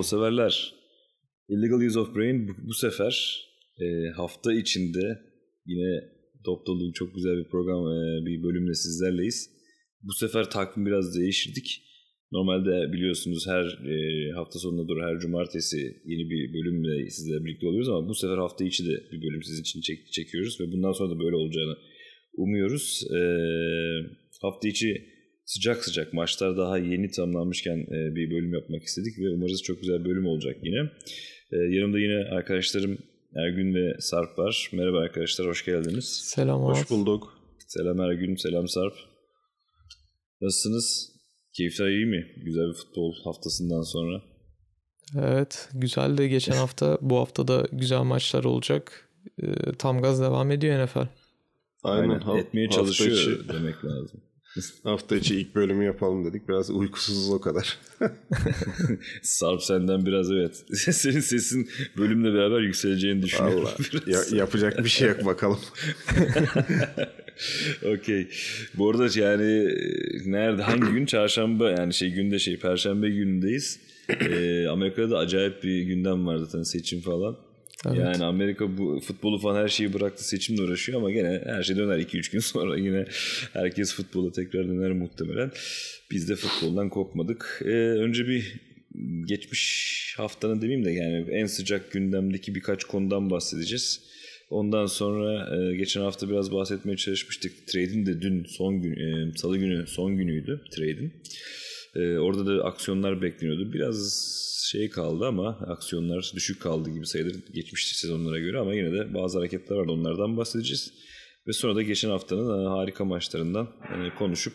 futbol severler. Illegal Use of Brain bu, bu sefer e, hafta içinde yine top dolu çok güzel bir program, e, bir bölümle sizlerleyiz. Bu sefer takvim biraz değiştirdik. Normalde biliyorsunuz her e, hafta sonuna doğru her cumartesi yeni bir bölümle sizlerle birlikte oluyoruz ama bu sefer hafta içi de bir bölüm sizin için çek, çekiyoruz ve bundan sonra da böyle olacağını umuyoruz. E, hafta içi sıcak sıcak maçlar daha yeni tamamlanmışken e, bir bölüm yapmak istedik ve umarız çok güzel bölüm olacak yine. E, yanımda yine arkadaşlarım Ergün ve Sarp var. Merhaba arkadaşlar, hoş geldiniz. Selam Hoş bulduk. Selam Ergün, selam Sarp. Nasılsınız? Keyifler iyi mi? Güzel bir futbol haftasından sonra. Evet, güzel de geçen hafta. Bu hafta da güzel maçlar olacak. E, tam gaz devam ediyor NFL. Aynen, Ha- etmeye çalışıyor demek lazım. Hafta içi ilk bölümü yapalım dedik. Biraz uykusuzuz o kadar. Sarp senden biraz evet. Senin sesin bölümle beraber yükseleceğini düşünüyorum. Ya- yapacak bir şey yok bakalım. Okey. Bu arada yani e, nerede hangi gün çarşamba yani şey günde şey perşembe günündeyiz. Ee, Amerika'da da acayip bir gündem var zaten seçim falan. Evet. Yani Amerika bu futbolu falan her şeyi bıraktı seçimle uğraşıyor ama gene her şey döner 2-3 gün sonra yine herkes futbola tekrar döner muhtemelen. Biz de futboldan kopmadık. Ee, önce bir geçmiş haftanın demeyeyim de yani en sıcak gündemdeki birkaç konudan bahsedeceğiz. Ondan sonra e, geçen hafta biraz bahsetmeye çalışmıştık. Trade'in de dün son gün, e, salı günü son günüydü trade'in. E, orada da aksiyonlar bekleniyordu. Biraz şey kaldı ama aksiyonlar düşük kaldı gibi sayılır geçmiş sezonlara göre ama yine de bazı hareketler vardı onlardan bahsedeceğiz. Ve sonra da geçen haftanın e, harika maçlarından e, konuşup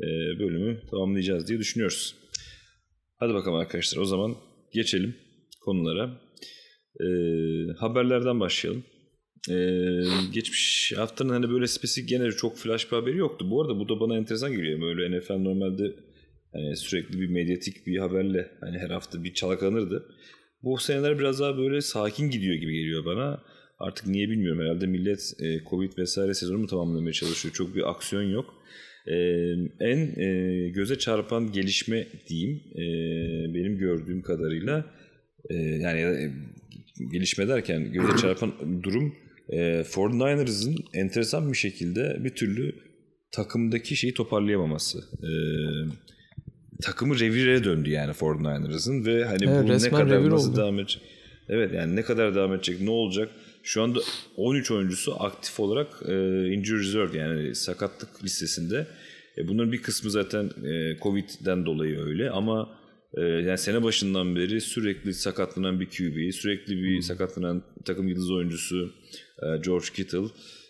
e, bölümü tamamlayacağız diye düşünüyoruz. Hadi bakalım arkadaşlar o zaman geçelim konulara. E, haberlerden başlayalım. Ee, geçmiş haftanın hani böyle spesifik genel çok flash bir haberi yoktu. Bu arada bu da bana enteresan geliyor. Böyle NFL normalde hani sürekli bir medyatik bir haberle hani her hafta bir çalkalanırdı. Bu seneler biraz daha böyle sakin gidiyor gibi geliyor bana. Artık niye bilmiyorum. Herhalde millet e, Covid vesaire sezonu mu tamamlamaya çalışıyor. Çok bir aksiyon yok. Ee, en e, göze çarpan gelişme diyeyim e, benim gördüğüm kadarıyla e, yani e, gelişme derken göze çarpan durum e, 49ers'ın enteresan bir şekilde bir türlü takımdaki şeyi toparlayamaması. E, takımı revire döndü yani 49ers'ın ve hani Evet, bu ne kadar nasıl oldu. devam edecek? Evet yani ne kadar devam edecek, ne olacak? Şu anda 13 oyuncusu aktif olarak e, injury reserve yani sakatlık listesinde. E, bunların bir kısmı zaten e, Covid'den dolayı öyle ama e, yani sene başından beri sürekli sakatlanan bir QB, sürekli bir sakatlanan takım yıldız oyuncusu e, George Kittle.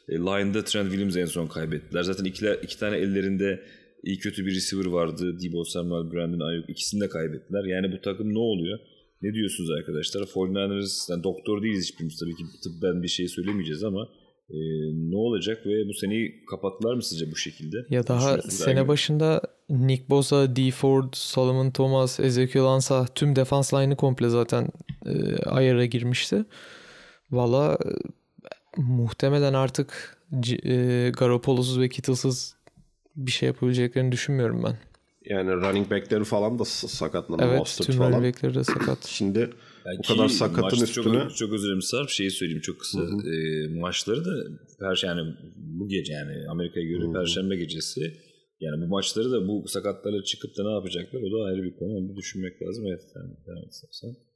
E, line'da Trent Williams en son kaybettiler. Zaten iki, iki tane ellerinde iyi kötü bir receiver vardı. Debo Samuel, Brandon Ayuk. İkisini de kaybettiler. Yani bu takım ne oluyor? Ne diyorsunuz arkadaşlar? 49ers, yani doktor değiliz hiçbirimiz tabii ki tıbben bir şey söylemeyeceğiz ama e, ne olacak ve bu seneyi kapattılar mı sizce bu şekilde? Ya daha sene başında Nick Bosa, Dee Ford, Solomon Thomas, Ezekiel Ansah tüm defans line'ı komple zaten e, ayara girmişti. Valla e, muhtemelen artık e, Garoppolo'suz ve Kittle'sız bir şey yapabileceklerini düşünmüyorum ben. Yani running back'leri falan da sakatlandı. Evet Mostert tüm falan. running back'leri de sakat. Şimdi Yani bu kadar sakatın üstüne Çok, çok özür dilerim Sarp. Şeyi söyleyeyim çok kısa. Hı hı. E, maçları da her şey yani bu gece yani Amerika'ya göre Hı hı. Perşembe gecesi. Yani bu maçları da bu sakatlarla çıkıp da ne yapacaklar o da ayrı bir konu. Onu düşünmek lazım. Evet sen devam et istersen. Abi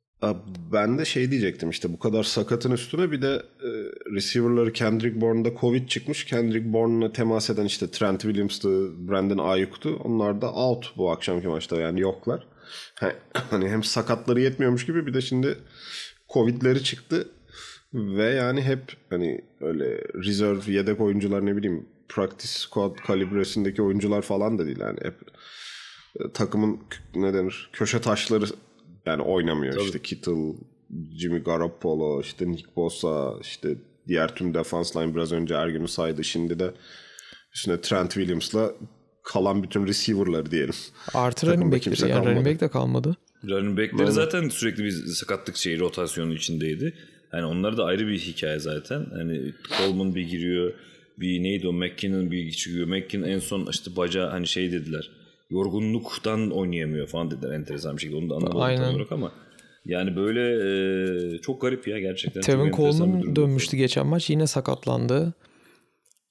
ben de şey diyecektim işte bu kadar sakatın üstüne bir de e, receiver'ları Kendrick Bourne'da Covid çıkmış. Kendrick Bourne'la temas eden işte Trent Williams'tı, Brandon Ayuk'tu. Onlar da out bu akşamki maçta yani yoklar. Ha- Hani hem sakatları yetmiyormuş gibi bir de şimdi Covid'leri çıktı. Ve yani hep hani öyle reserve yedek oyuncular ne bileyim practice squad kalibresindeki oyuncular falan da değil yani hep e, takımın ne denir köşe taşları yani oynamıyor Tabii. işte Kittle, Jimmy Garoppolo, işte Nick Bosa, işte diğer tüm defans line biraz önce Ergün'ü saydı. Şimdi de üstüne Trent Williams'la kalan bütün receiver'ları diyelim. Artı running back'leri yani running back de kalmadı. Running back'leri zaten sürekli bir sakatlık şeyi rotasyonu içindeydi. Hani onlar da ayrı bir hikaye zaten. Hani Coleman bir giriyor. Bir neydi o McKinnon bir çıkıyor. McKinnon en son işte bacağı hani şey dediler. Yorgunluktan oynayamıyor falan dediler enteresan bir şekilde. Onu da anlamadım Aynen. tam olarak ama yani böyle e, çok garip ya gerçekten. Tevin Coleman dönmüştü geçen maç. Yine sakatlandı.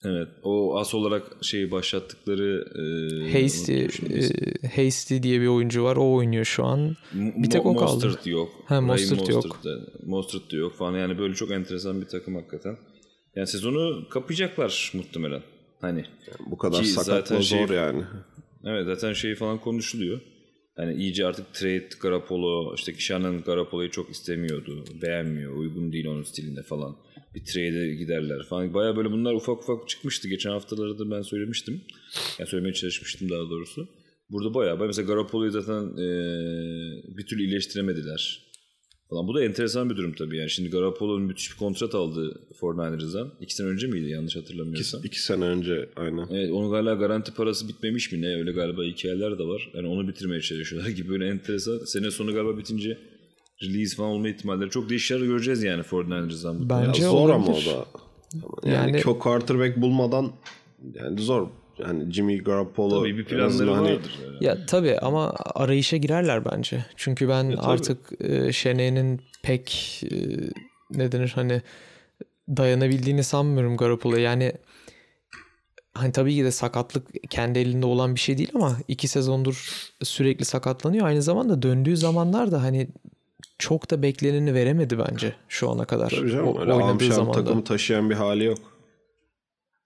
Evet. O as olarak şeyi başlattıkları e, Hasty, e, Hasty diye bir oyuncu var. O oynuyor şu an. Bir tek Mo- o kaldı. Mostert yok. Ha, Mostert yok. Mostert da- Mostert da yok falan. Yani böyle çok enteresan bir takım hakikaten. Yani sezonu kapayacaklar muhtemelen. Hani Bu kadar sakatla zaten şey- zor yani. Evet zaten şey falan konuşuluyor. Yani iyice artık trade Garoppolo, işte Shannon Garoppolo'yu çok istemiyordu. Beğenmiyor, uygun değil onun stiline falan. Bir trade'e giderler falan. Baya böyle bunlar ufak ufak çıkmıştı. Geçen haftalarda ben söylemiştim. Yani söylemeye çalışmıştım daha doğrusu. Burada bayağı bayağı mesela Garoppolo'yu zaten eee, bir türlü iyileştiremediler. Falan. Bu da enteresan bir durum tabii yani. Şimdi Garoppolo'nun müthiş bir kontrat aldı 49ers'dan. İki sene önce miydi yanlış hatırlamıyorsam. İki, iki sene önce aynen. Evet onun galiba garanti parası bitmemiş mi ne öyle galiba hikayeler de var. Yani onu bitirmeye çalışıyorlar gibi böyle enteresan. Sene sonu galiba bitince release falan olma ihtimalleri çok değişik şeyler göreceğiz yani 49ers'dan. bu. Bence Ya zor ama o olabilir. da. Yani, Yani- çok quarterback bulmadan yani zor. Yani Jimmy Garoppolo Tabii bir planları hani vardır. yani. Ya tabii ama arayışa girerler bence. Çünkü ben tabii. artık e, Şene'nin pek e, ne denir hani dayanabildiğini sanmıyorum Garoppolo'ya. Yani hani tabii ki de sakatlık kendi elinde olan bir şey değil ama iki sezondur sürekli sakatlanıyor. Aynı zamanda döndüğü zamanlar da hani çok da bekleneni veremedi bence şu ana kadar. Tabii canım O- oynadığı zamanda. takımı taşıyan bir hali yok.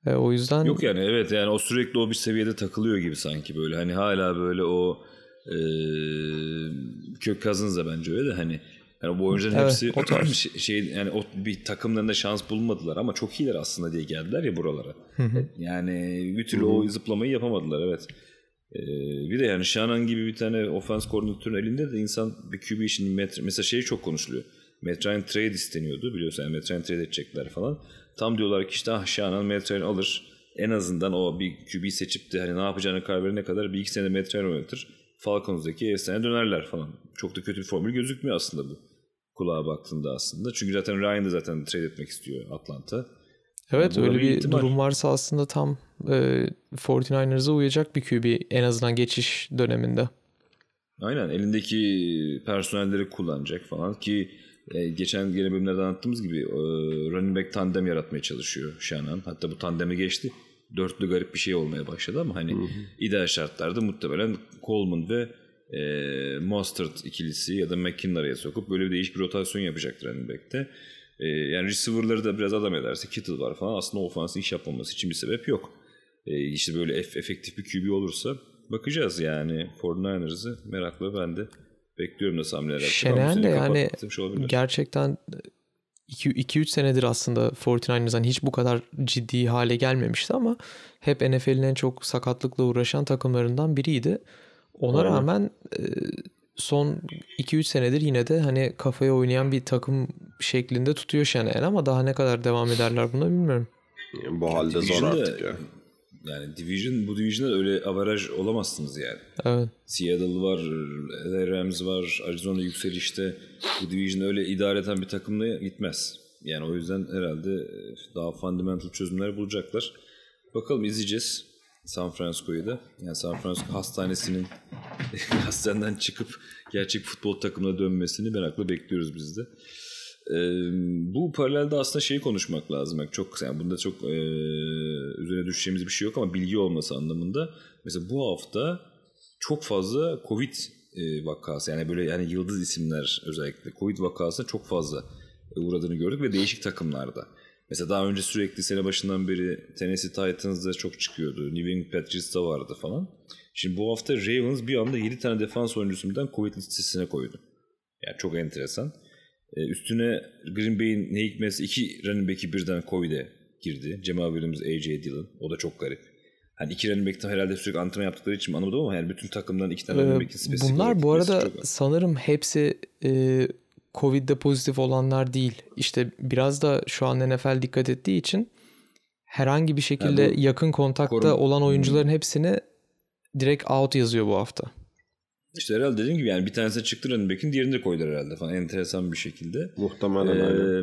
E, o yüzden Yok yani evet yani o sürekli o bir seviyede takılıyor gibi sanki böyle. Hani hala böyle o e, kök kazınız bence öyle de hani yani bu oyuncuların Evet, hepsi o tarz. şey, şey yani o bir takımlarında şans bulmadılar ama çok iyiler aslında diye geldiler ya buralara. Yani bir türlü o zıplamayı yapamadılar evet. Ee, bir de yani Shannon gibi bir tane ofans koordinatörün elinde de insan bir QB için metre, mesela şey çok konuşuluyor. Matt Ryan trade isteniyordu biliyorsun yani Matt Ryan trade edecekler falan. Tam diyorlar ki işte ah Ryan alır. En azından o bir QB seçip de hani ne yapacağını karar verene kadar bir iki sene Ryan oynatır. Falcons'daki efsane dönerler falan. Çok da kötü bir formül gözükmüyor aslında bu. Kulağa baktığında aslında. Çünkü zaten Ryan da zaten trade etmek istiyor Atlanta. Evet Yani öyle bir bir ihtimal. durum varsa aslında tam e, 49ers'a uyacak bir QB en azından geçiş döneminde. Aynen elindeki personelleri kullanacak falan ki e, geçen gene bölümlerde anlattığımız gibi e, running back tandem yaratmaya çalışıyor Shannon. Hatta bu tandemi geçti. Dörtlü garip bir şey olmaya başladı ama hani ideal şartlarda muhtemelen Coleman ve e, Mostert ikilisi ya da McKinnon araya sokup böyle bir değişik bir rotasyon yapacaktır running back'te. E, yani receiver'ları da biraz adam ederse Kittle var falan aslında ofansı iş yapmaması için bir sebep yok. E, işte böyle ef- efektif bir QB olursa bakacağız yani 49ers'ı merakla ben de bekliyorum nasıl hamleler Şener de yani olabilir. gerçekten 2-3 senedir aslında 49ers'dan hiç bu kadar ciddi hale gelmemişti ama hep NFL'in en çok sakatlıkla uğraşan takımlarından biriydi. Ona Aynen. rağmen e, son 2-3 senedir yine de hani kafaya oynayan bir takım şeklinde tutuyor Şener ama daha ne kadar devam ederler buna bilmiyorum. Bu halde zor artık ya. Yani division bu division'da öyle avaraj olamazsınız yani. Evet. Seattle var, LA Rams var, Arizona yükselişte. Bu division öyle idare eden bir takımla gitmez. Yani o yüzden herhalde e, daha fundamental çözümler bulacaklar. Bakalım izleyeceğiz San Francisco'yu da. Yani San Francisco hastanesinin hastaneden çıkıp gerçek futbol takımına dönmesini merakla bekliyoruz biz de. Ee, bu paralelde aslında şeyi konuşmak lazım. Yani çok yani bunda çok e, üzerine düşeceğimiz bir şey yok ama bilgi olması anlamında. Mesela bu hafta çok fazla Covid e, vakası yani böyle yani yıldız isimler özellikle Covid vakasına çok fazla e, uğradığını gördük ve değişik takımlarda. Mesela daha önce sürekli sene başından beri Tennessee Titans'da çok çıkıyordu. New England Patriots'ta vardı falan. Şimdi bu hafta Ravens bir anda 7 tane defans oyuncusu birden Covid listesine koydu. Yani çok enteresan. Ee, üstüne Green Bay'in ne hikmetse iki running back'i birden Covid'e girdi. Cemal Williams, A.J. Dillon. O da çok garip. Hani iki running back'ten herhalde sürekli antrenman yaptıkları için mi anlamadım ama yani bütün takımdan iki tane Ee, running back'in spesifik Bunlar bu arada çok sanırım hepsi e, Covid'de pozitif olanlar değil. İşte biraz da şu an NFL dikkat ettiği için herhangi bir şekilde bu yakın kontakta korun- olan oyuncuların hepsini direkt out yazıyor bu hafta. İşte herhalde dediğim gibi yani bir tanesi çıktı running back'in diğerini de koydular herhalde falan enteresan bir şekilde. Muhtemelen aynen. Ee,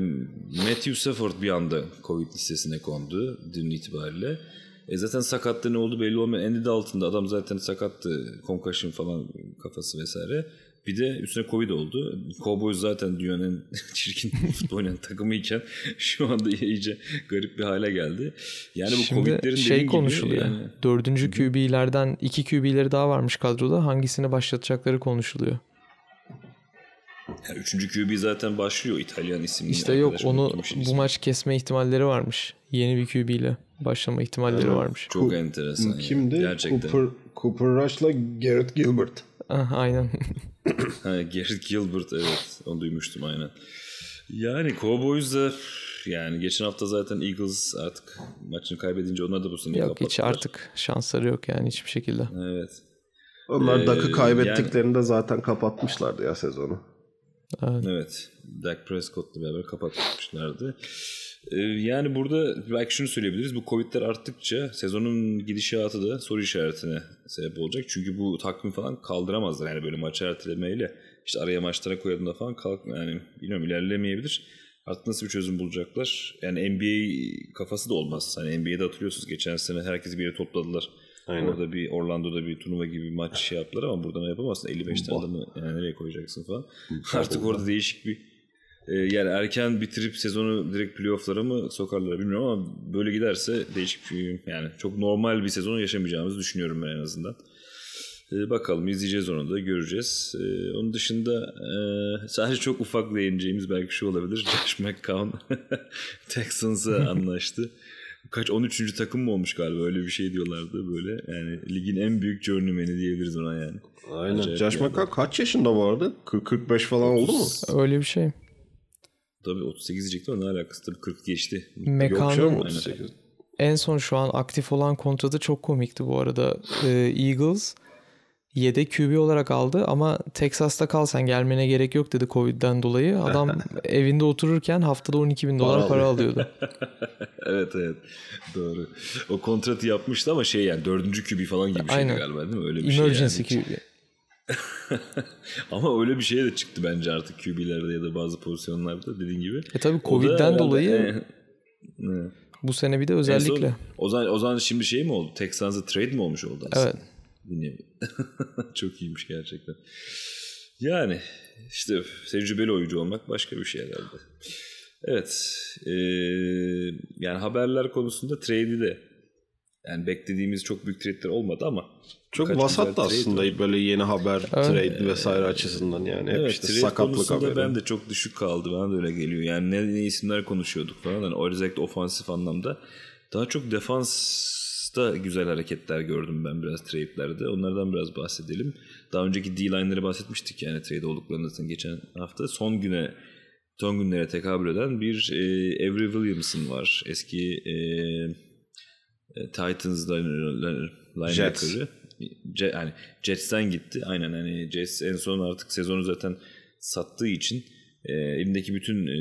Matthew Stafford bir anda Covid listesine kondu dün itibariyle. E zaten sakatlığı ne oldu belli olmayan Andy Dalton'da adam zaten sakattı. Concussion falan kafası vesaire. Bir de üstüne Covid oldu. Cowboys zaten dünyanın en çirkin futbol oynayan takımıyken şu anda iyice garip bir hale geldi. Yani bu Şimdi Covid'lerin şey dediğin gibi konuşuluyor. yani Dördüncü QB'lerden iki QB'leri daha varmış kadroda. Hangisini başlatacakları konuşuluyor. yani üçüncü QB zaten başlıyor İtalyan isimli. İşte yok onu bu maç kesme ihtimalleri varmış. Yeni bir QB ile başlama ihtimalleri varmış. çok enteresan. yani. Kimdi? Gerçekten. Cooper, Cooper Rush'la Garrett Gilbert. Ah, aynen. Ha, Garrett Gilbert evet onu duymuştum aynen. Yani Cowboys da yani geçen hafta zaten Eagles artık maçını kaybedince onlar da bu sene yok hiç kapattılar. artık şansları yok yani hiçbir şekilde. Evet. Onlar Ee, Dak'ı kaybettiklerinde zaten kapatmışlardı ya sezonu. Evet. Dak Prescott'la beraber kapatmışlardı. Ee, yani burada belki şunu söyleyebiliriz. Bu Covid'ler arttıkça sezonun gidişatı da soru işaretine sebep olacak. Çünkü bu takvim falan kaldıramazlar. Yani böyle maç ertelemeyle işte araya maçlara koyadığında falan kalk yani bilmiyorum ilerlemeyebilir. Artık nasıl bir çözüm bulacaklar? Yani NBA kafası da olmaz. Hani NBA'de hatırlıyorsunuz geçen sene herkesi bir yere topladılar. Aynen. Orada bir Orlando'da bir turnuva gibi bir maç şey yaptılar ama burada ne yapamazsın? 55 tane adamı yani nereye koyacaksın falan. Artık orada değişik bir yani erken bitirip sezonu direkt playoff'lara mı sokarlar bilmiyorum ama böyle giderse değişik bir yani çok normal bir sezon yaşamayacağımızı düşünüyorum ben en azından. E, bakalım izleyeceğiz onu da göreceğiz. E, onun dışında e, sadece çok ufak değineceğimiz belki şu olabilir. Josh McCown Texans'a anlaştı. Kaç 13. takım mı olmuş galiba öyle bir şey diyorlardı böyle. Yani ligin en büyük journeyman'i diyebiliriz ona yani. Aynen. Acayip Josh. McCown kaç yaşında bu arada? 40-45 falan oldu mu? Öyle bir şey. Tabii 38 diyecektim ama ne alakası tabii 40 geçti. Yok canım Mekanın 38. en son şu an aktif olan kontratı çok komikti bu arada. Ee, Eagles yedek QB olarak aldı ama Texas'ta kal sen gelmene gerek yok dedi Covid'den dolayı. Adam evinde otururken haftada 12 bin dolar Para alıyordu. evet evet doğru. O kontratı yapmıştı ama şey yani dördüncü QB falan gibi bir şeydi galiba değil mi? Öyle bir Emergency şey yani. QB. ama öyle bir şey de çıktı bence artık QB'lerde ya da bazı pozisyonlarda dediğin gibi. E tabii da Covid'den herhalde- dolayı e, bu sene bir de En son- özellikle. o zaman, o zaman şimdi şey mi oldu? Texans'a trade mi olmuş oldu aslında? Evet. Nevi. Çok iyiymiş gerçekten. Yani işte tecrübeli oyuncu olmak başka bir şey herhalde. Evet. eee, yani haberler konusunda trade'i de yani beklediğimiz çok büyük trade'ler olmadı ama Çok vasat da aslında var. böyle yeni haber, trade vesaire açısından yani. Hep Evet, işte trade sakatlık konusunda haberi. ben de çok düşük kaldı. Bana da öyle geliyor. Yani ne, ne isimler konuşuyorduk falan. Yani özellikle ofansif anlamda. Daha çok defansta güzel hareketler gördüm ben biraz trade'lerde. Onlardan biraz bahsedelim. Daha önceki D-line'ları bahsetmiştik yani trade olduklarında zaten geçen hafta. Son güne son günlere tekabül eden bir e, Avery Williamson var. Eski e, Titans line- linebacker'ı. Ce- yani Jets'ten gitti. Aynen hani Jets en son artık sezonu zaten sattığı için e, elindeki bütün e,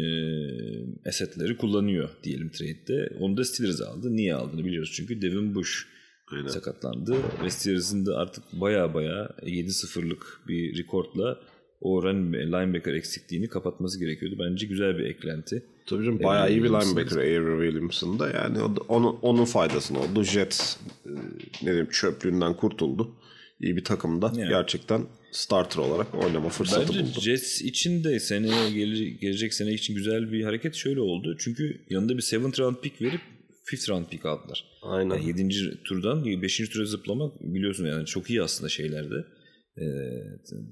assetleri kullanıyor diyelim trade'de. Onu da Steelers aldı. Niye aldığını biliyoruz çünkü Devin Bush Aynen. sakatlandı ve Steelers'ın da artık baya baya 7-0'lık bir rekortla o linebacker eksikliğini kapatması gerekiyordu. Bence güzel bir eklenti. Tabii canım bayağı iyi bir linebacker Avery Williamson da yani onun, onun faydasını oldu. Jets e, ne diyeyim çöplüğünden kurtuldu. İyi bir takımda Yani. gerçekten starter olarak oynama fırsatı Bence buldu. Jets için de seneye gelecek, gelecek sene için güzel bir hareket şöyle oldu. Çünkü yanında bir 7th round pick verip 5th round pick aldılar. Aynen. Yani 7. turdan 5. tura zıplamak biliyorsun yani çok iyi aslında şeylerde. E,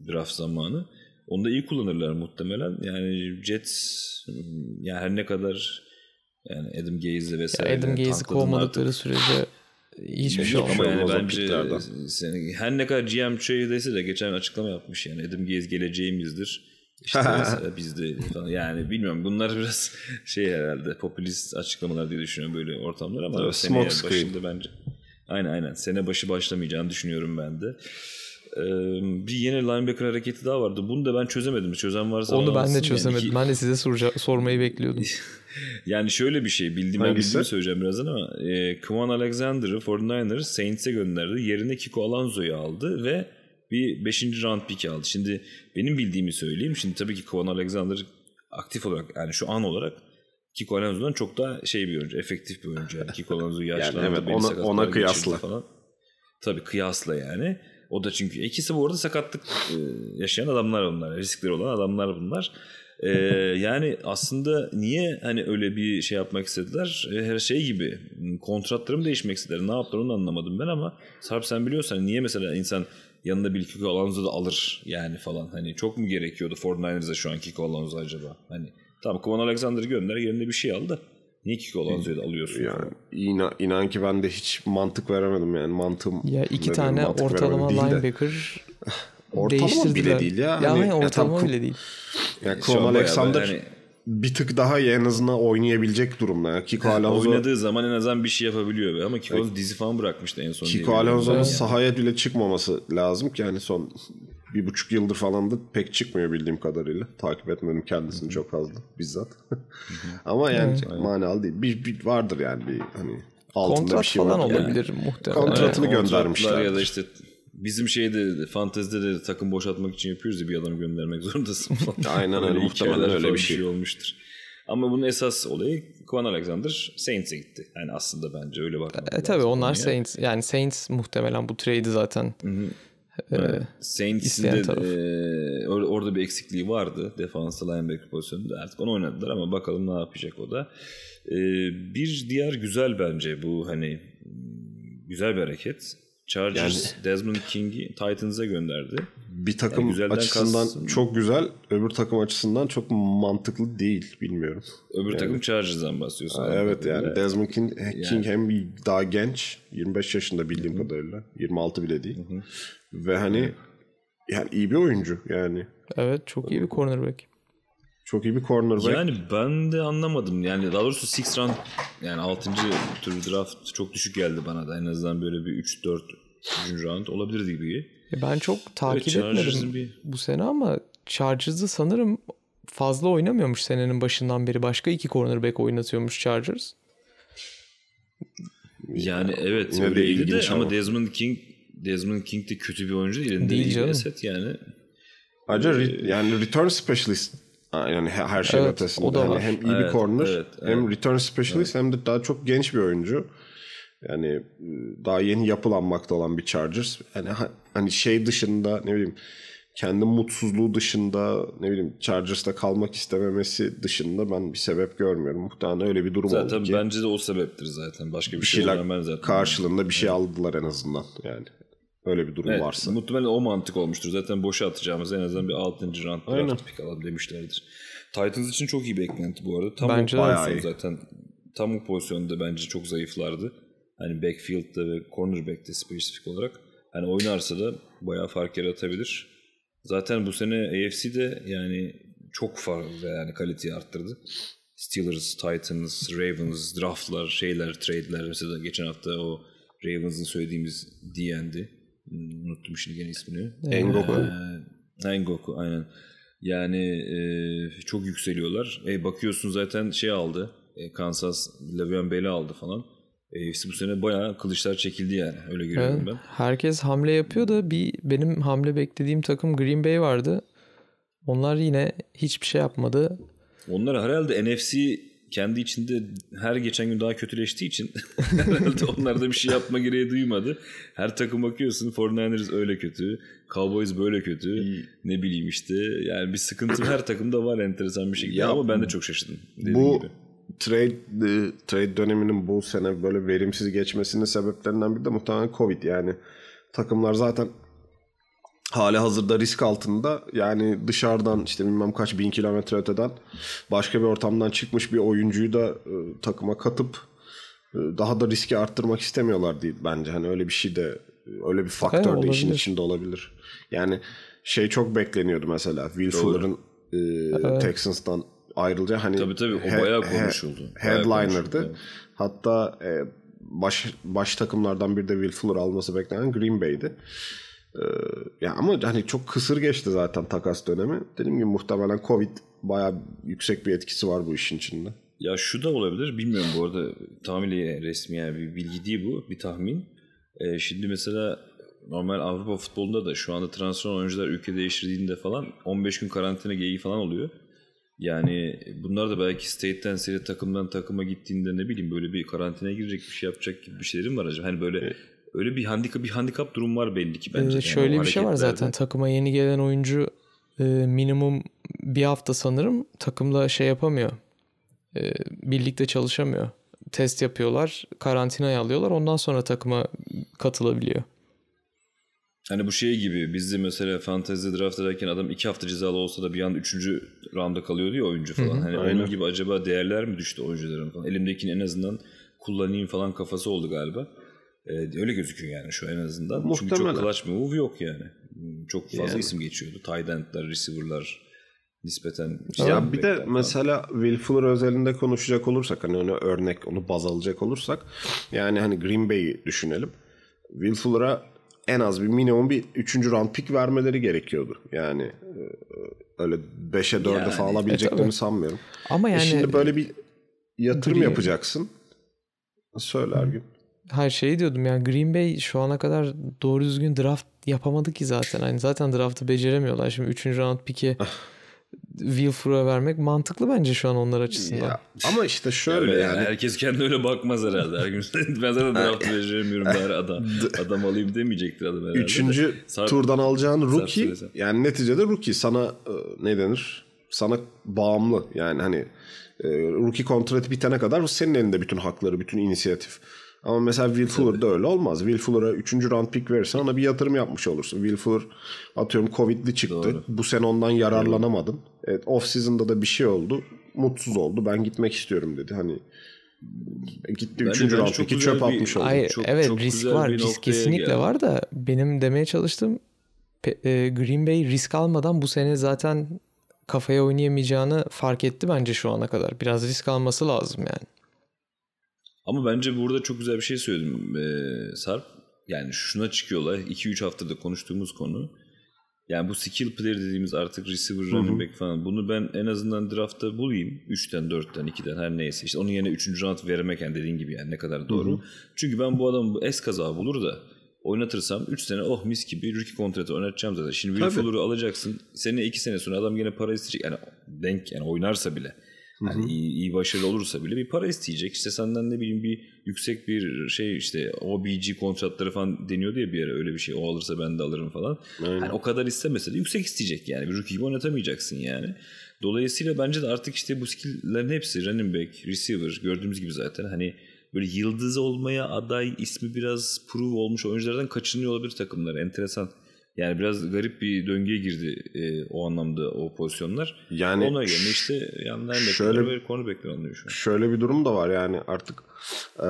draft zamanı. Onu da iyi kullanırlar muhtemelen. Yani Jets yani her ne kadar yani Adam Gaze'le Ya vesaire Adam Gaze'i tankladın kovmadıkları artık. sürece hiçbir şey olmaz. ama yani bence seni, her ne kadar GM dese de geçen açıklama yapmış yani Adam Gaze geleceğimizdir. İşte mesela biz de falan. yani bilmiyorum bunlar biraz şey herhalde popülist açıklamalar diye düşünüyorum böyle ortamlar ama Evet, screen. başında bence aynen aynen sene başı başlamayacağını düşünüyorum ben de. Ee, bir yeni linebacker hareketi daha vardı. Bunu da ben çözemedim. Çözen varsa Onu ben de Yani çözemedim. iki- Ben de size sorca- sormayı bekliyordum. yani şöyle bir şey bildiğim ben Hangisi? bildiğimi söyleyeceğim birazdan ama e, Kwan Alexander'ı 49ers Saints'e gönderdi. Yerine Kiko Alonso'yu aldı ve bir 5. round pick aldı. Şimdi benim bildiğimi söyleyeyim. Şimdi tabii ki Kwan Alexander aktif olarak yani şu an olarak Kiko Alonso'dan çok daha şey bir oyuncu, efektif bir oyuncu. Yani Kiko Alonso yaşlandı, evet, belli ona- ona kıyasla. Falan. Tabii kıyasla yani. O da çünkü ikisi bu arada sakatlık e, yaşayan adamlar onlar. Riskleri olan adamlar bunlar. E, yani aslında niye hani öyle bir şey yapmak istediler? E, her şey gibi kontratları mı değişmek istediler? Ne yaptılar onu anlamadım ben ama Sarp sen biliyorsan niye mesela insan yanında bir Kiko Alonso da alır yani falan. Hani çok mu gerekiyordu 49ers'a şu an Kiko Alonso acaba? Hani tamam Kwan Alexander'ı gönder yerine bir şey al da niye Kiko Alonso'yu da alıyorsun? Yani inan, inan ki ben de hiç mantık veremedim yani mantığım. Ya iki ne tane ortalama değil de. linebacker Ortalama değiştirdiler. bile değil ya. Ya Hani- ya ortalama tam- bile değil. Yani an Kwon bayağı Alexander hani- bir tık daha iyi en azından oynayabilecek durumda. Yani Kiko Alonso, Oynadığı zaman en azından bir şey yapabiliyor. be. Ama Kiko Alonso dizi falan bırakmıştı en son. Kiko Alonso'nun sahaya bile çıkmaması lazım ki yani son bir buçuk yıldır falan da pek çıkmıyor bildiğim kadarıyla. Takip etmedim kendisini çok fazla bizzat. Ama yani manalı değil. Bir, bir vardır yani bir hani altında Kontrat bir şey falan var. olabilir muhtemelen. Kontratını Kontratlar göndermişler. Ya da işte bizim şeyde fantezide de takım boşaltmak için yapıyoruz ya bir adam göndermek zorundasın falan. Aynen öyle, muhtemelen öyle bir şey. olmuştur. Ama bunun esas olayı Kwan Alexander Saints'e gitti. Yani aslında bence öyle bakmak E tabii onlar. Saints. Yani Saints muhtemelen bu trade'i zaten Saints'in isteyen de taraf. e, or- orada bir eksikliği vardı defanslı linebacker pozisyonunda. Artık onu oynadılar ama bakalım ne yapacak o da. E, bir diğer güzel bence bu hani güzel bir hareket. Chargers Desmond King'i Titans'a gönderdi. Bir takım Yani açısından kastım- çok güzel, öbür takım açısından çok mantıklı değil bilmiyorum. Öbür takım Chargers'dan bahsediyorsun. Ha, evet yani kadarıyla. Desmond King, King hem daha genç, 25 yaşında bildiğim kadarıyla, 26 bile değil. Ve hani yani iyi bir oyuncu yani. evet çok iyi bir cornerback. Çok iyi bir cornerback. Yani ben de anlamadım. Yani daha doğrusu 6 round yani 6. tur draft çok düşük geldi bana da. En azından böyle bir 3-4 3. round olabilirdi gibi. E Ben çok takip Chargers'ın etmedim bir- bu sene ama Chargers'ı sanırım fazla oynamıyormuş senenin başından beri. Başka iki cornerback oynatıyormuş Chargers. Yani evet de öyleydi de, ama ama. Desmond King Desmond King de kötü bir oyuncu değil. Değil canım. yani. Ayrıca re- yani return specialist yani he- her şeyin Evet, ötesinde. o da Yani hem iyi bir Evet, corner evet, hem return specialist hem de daha çok genç bir oyuncu. Yani e, daha yeni yapılanmakta olan bir Chargers. Yani ha- hani şey dışında ne bileyim kendi mutsuzluğu dışında ne bileyim Chargers'ta kalmak istememesi dışında ben bir sebep görmüyorum. Muhtemelen öyle bir durum Zaten oldu ki bence de o sebeptir zaten. Başka bir, bir şey olmayan zaten. karşılığında bir şey aldılar en azından yani. Öyle bir durum Evet, varsa. Muhtemelen o mantık olmuştur. Zaten boşa atacağımız en azından bir 6. round draft pick alalım demişlerdir. Titans için çok iyi beklenti bu arada. Tam Bence o pozisyon Bayağı iyi. zaten tam o pozisyonda bence çok zayıflardı. Hani backfield'da ve cornerback'te spesifik olarak. Hani oynarsa da bayağı fark yaratabilir. Zaten bu sene AFC'de yani çok fazla yani kaliteyi arttırdı. Steelers, Titans, Ravens, draftlar, şeyler, trade'ler. Mesela geçen hafta o Ravens'ın söylediğimiz DN'di. Unuttum şimdi gene ismini. Engoku. Ee, Engoku aynen. Yani e, çok yükseliyorlar. E, bakıyorsun zaten şey aldı. E, Kansas Le'Veon Bell'i aldı falan. AFC bu sene bayağı kılıçlar çekildi yani. Öyle görüyorum Evet. ben. Herkes hamle yapıyor da bir benim hamle beklediğim takım Green Bay vardı. Onlar yine hiçbir şey yapmadı. Onlar herhalde NFC kendi içinde her geçen gün daha kötüleştiği için herhalde onlar da bir şey yapma gereği duymadı. Her takım bakıyorsun 49ers öyle kötü, Cowboys böyle kötü, ne bileyim işte. Yani bir sıkıntı her takımda var enteresan bir şekilde Ya ama ben de çok şaşırdım. bu gibi. trade e, trade döneminin bu sene böyle verimsiz geçmesinin sebeplerinden biri de muhtemelen Covid. Yani takımlar zaten hali hazırda risk altında. Yani dışarıdan işte bilmem kaç bin kilometre öteden başka bir ortamdan çıkmış bir oyuncuyu da e, takıma katıp e, daha da riski arttırmak istemiyorlar değil bence. Hani öyle bir şey de öyle bir faktör de işin içinde olabilir. Yani şey çok bekleniyordu mesela. Will Fuller'ın e, Texans'tan ayrılacağı hani Tabii tabii, o he- bayağı he- konuşuldu. Bayağı Headliner'dı. konuşuldu, evet. Hatta e, baş baş takımlardan bir de Will Fuller alması beklenen Green Bay'di. Ee, ya ama hani çok kısır geçti zaten takas dönemi. Dediğim gibi muhtemelen Covid bayağı yüksek bir etkisi var bu işin içinde. Ya şu da olabilir. Bilmiyorum bu arada tamamıyla resmi yani bir bilgi değil bu. Bir tahmin. Ee, şimdi mesela normal Avrupa futbolunda da şu anda transfer oyuncular ülke değiştirdiğinde falan 15 gün karantina geyiği falan oluyor. Yani bunlar da belki state'ten seri takımdan takıma gittiğinde ne bileyim böyle bir karantinaya girecek bir şey yapacak gibi bir şeylerim var acaba. Hani böyle öyle bir handikap bir handikap durum var belli ki bence. Ee, Yani şöyle o bir şey var zaten takıma yeni gelen oyuncu e, minimum bir hafta sanırım takımla şey yapamıyor. E, birlikte çalışamıyor. Test yapıyorlar, karantinaya alıyorlar. Ondan sonra takıma katılabiliyor. Hani bu şey gibi bizde mesela fantezi draft ederken adam iki hafta cezalı olsa da bir anda üçüncü rounda kalıyordu ya oyuncu falan. Hani aynen. onun gibi acaba değerler mi düştü oyuncuların falan. Elimdekini en azından kullanayım falan kafası oldu galiba. Ee, öyle gözüküyor yani şu en azından. Çünkü Muhtemelen. çok clutch move yok yani. Çok fazla Yani. isim geçiyordu. Tight end'ler, receiver'lar nispeten. Ya bir de falan. mesela Will Fuller özelinde konuşacak olursak hani onu örnek onu baz alacak olursak yani hani Green Bay'i düşünelim. Will Fuller'a en az bir minimum bir 3. round pick vermeleri gerekiyordu. Yani e, öyle 5'e 4'e Yani, falan e, alabileceklerini tabii. sanmıyorum. Ama E yani şimdi böyle bir yatırım Green- yapacaksın. Söyler gün. Her şeyi diyordum yani Green Bay şu ana kadar doğru düzgün draft yapamadı ki zaten. Hani zaten draftı beceremiyorlar. Şimdi 3. round pick'i Will Fuller'a vermek mantıklı bence şu an onlar açısından. Ya, ama işte şöyle Öyle yani. yani Herkes kendi öyle bakmaz herhalde. Her gün ben zaten draft beceremiyorum bari adam. Adam alayım demeyecektir adam herhalde. de. Üçüncü Sarp- turdan alacağın rookie söylesem. yani neticede rookie sana e, ne denir? Sana bağımlı yani hani e, rookie kontratı bitene kadar senin elinde bütün hakları, bütün inisiyatif. Ama mesela Will Fuller'da öyle olmaz. Will Fuller'a 3. round pick verirsen ona bir yatırım yapmış olursun. Will Fuller atıyorum Covid'li çıktı. Doğru. Bu sene ondan yararlanamadın. Evet, off season'da da bir şey oldu. Mutsuz oldu. Ben gitmek istiyorum dedi. Hani e, gitti Bence- 3. bence round pick'i çöp bir- atmış oldu. Ay, Çok- evet çok risk var. Risk kesinlikle geldi. var da benim demeye çalıştığım e, Green Bay risk almadan bu sene zaten kafaya oynayamayacağını fark etti bence şu ana kadar. Biraz risk alması lazım yani. Ama bence burada çok güzel bir şey söyledim ee, Sarp. Yani şuna çıkıyor olay. 2-3 haftada konuştuğumuz konu. Yani bu skill player dediğimiz artık receiver, running back falan. Bunu ben en azından draftta bulayım. 3'ten, 4'ten, 2'den her neyse. İşte onun yerine 3. round vermek yani dediğin gibi yani ne kadar doğru. Çünkü ben bu adamı bu es kaza bulur da oynatırsam 3 sene oh mis gibi rookie kontratı oynatacağım zaten. Şimdi Will. Fuller'ı alacaksın. Sene 2 sene sonra adam yine para isteyecek. Yani denk yani oynarsa bile. Hani iyi, iyi başarılı olursa bile bir para isteyecek. İşte senden ne bileyim bir yüksek bir şey işte OBG kontratları falan deniyordu ya bir ara öyle bir şey. O alırsa ben de alırım falan. Aynen. Hani o kadar istemese de yüksek isteyecek yani. Bir rookie gibi oynatamayacaksın yani. Dolayısıyla bence de artık işte bu skill'lerin hepsi running back, receiver gördüğümüz gibi zaten hani böyle yıldız olmaya aday ismi biraz prove olmuş oyunculardan kaçınıyor olabilir takımlar. Enteresan. Yani biraz garip bir döngüye girdi e, o anlamda o pozisyonlar. Yani Ona göre işte yanlar şöyle- bekler ve cornerbackler alınıyor şu an. şöyle bir durum da var yani artık e,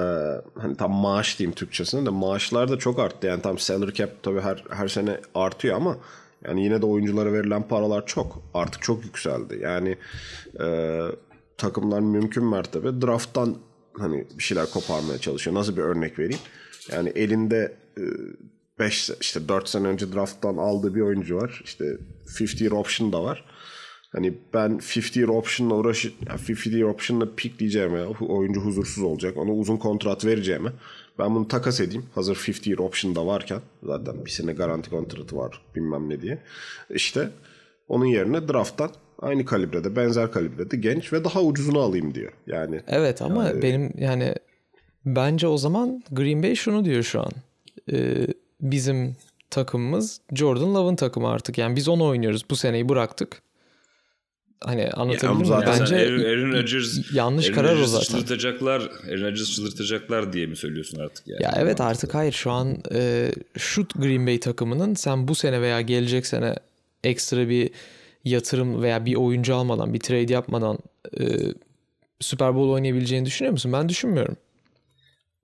hani tam maaş diyeyim Türkçesine de maaşlar da çok arttı. Yani tam salary cap tabii her her sene artıyor ama yani yine de oyunculara verilen paralar çok artık çok yükseldi. Yani e, takımlar mümkün mertebe drafttan hani bir şeyler koparmaya çalışıyor. Nasıl bir örnek vereyim? Yani elinde 5 işte 4 sene önce drafttan aldığı bir oyuncu var. İşte 50 year option da var. Hani ben 50 year option'la uğraş yani 50 year option'la pick diyeceğime oyuncu huzursuz olacak. Ona uzun kontrat vereceğime ben bunu takas edeyim. Hazır 50 year option da varken zaten bir sene garanti kontratı var bilmem ne diye. İşte onun yerine drafttan aynı kalibrede benzer kalibrede genç ve daha ucuzunu alayım diyor. Yani Evet ama benim yani bence o zaman Green Bay şunu diyor şu an. Ee, bizim takımımız Jordan Love'ın takımı artık. Yani biz onu oynuyoruz. Bu seneyi bıraktık. Hani anlatabildim mi? zaten Bence Aaron, Rodgers, yanlış Aaron karar o zaten. çıldırtacaklar, Aaron Rodgers'ı çıldırtacaklar diye mi söylüyorsun artık yani? Ya evet artık hayır şu an e, şu Green Bay takımının sen bu sene veya gelecek sene ekstra bir yatırım veya bir oyuncu almadan bir trade yapmadan e, Super Bowl oynayabileceğini düşünüyor musun? Ben düşünmüyorum.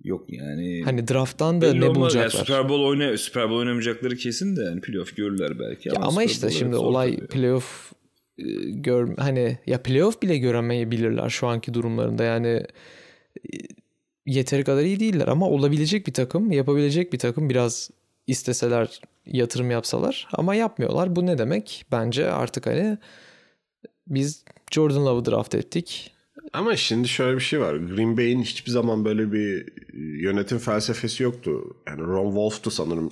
Yok yani. Hani draft'tan da Belli ne olmaz. bulacaklar? Yani Super Bowl oyna Super Bowl oynamayacakları kesin de yani playoff görürler belki. Ya ama Super işte şimdi olay tabii. playoff e, gör hani ya playoff bile göremeyebilirler şu anki durumlarında. Yani e, yeteri kadar iyi değiller ama olabilecek bir takım, yapabilecek bir takım biraz isteseler yatırım yapsalar ama yapmıyorlar. Bu ne demek? Bence artık hani biz Jordan Love'ı draft ettik. Ama şimdi şöyle bir şey var. Green Bay'in hiçbir zaman böyle bir yönetim felsefesi yoktu. Yani Ron Wolf'tu sanırım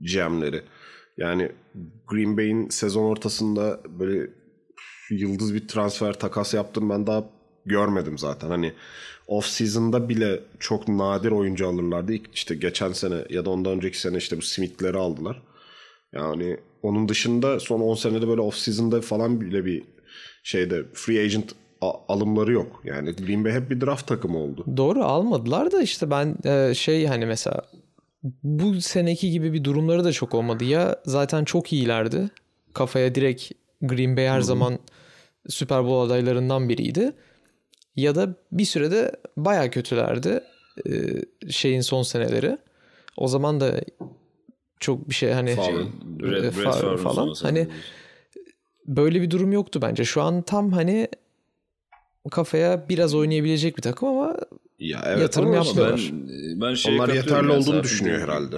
GM'leri. Yani Green Bay'in sezon ortasında böyle yıldız bir transfer takas yaptığını ben daha görmedim zaten. Hani off season'da bile çok nadir oyuncu alırlardı. İşte geçen sene ya da ondan önceki sene işte bu Smith'leri aldılar. Yani onun dışında son 10 senede böyle off season'da falan bile bir şeyde free agent alımları yok. Yani Green Bay hep bir draft takımı oldu. Doğru almadılar da işte ben e, şey hani mesela bu seneki gibi bir durumları da çok olmadı ya zaten çok iyilerdi. Kafaya direkt Green Bay her Hı-hı. zaman Super Bowl adaylarından biriydi. Ya da bir sürede baya kötülerdi e, şeyin son seneleri. O zaman da çok bir şey hani Favre, Brad, Brad Favre falan. Hani böyle bir durum yoktu bence. Şu an tam hani kafaya biraz oynayabilecek bir takım ama ya evet, yatırım yapmıyorlar. Ben, ben şey Onlar yeterli olduğunu düşünüyor herhalde.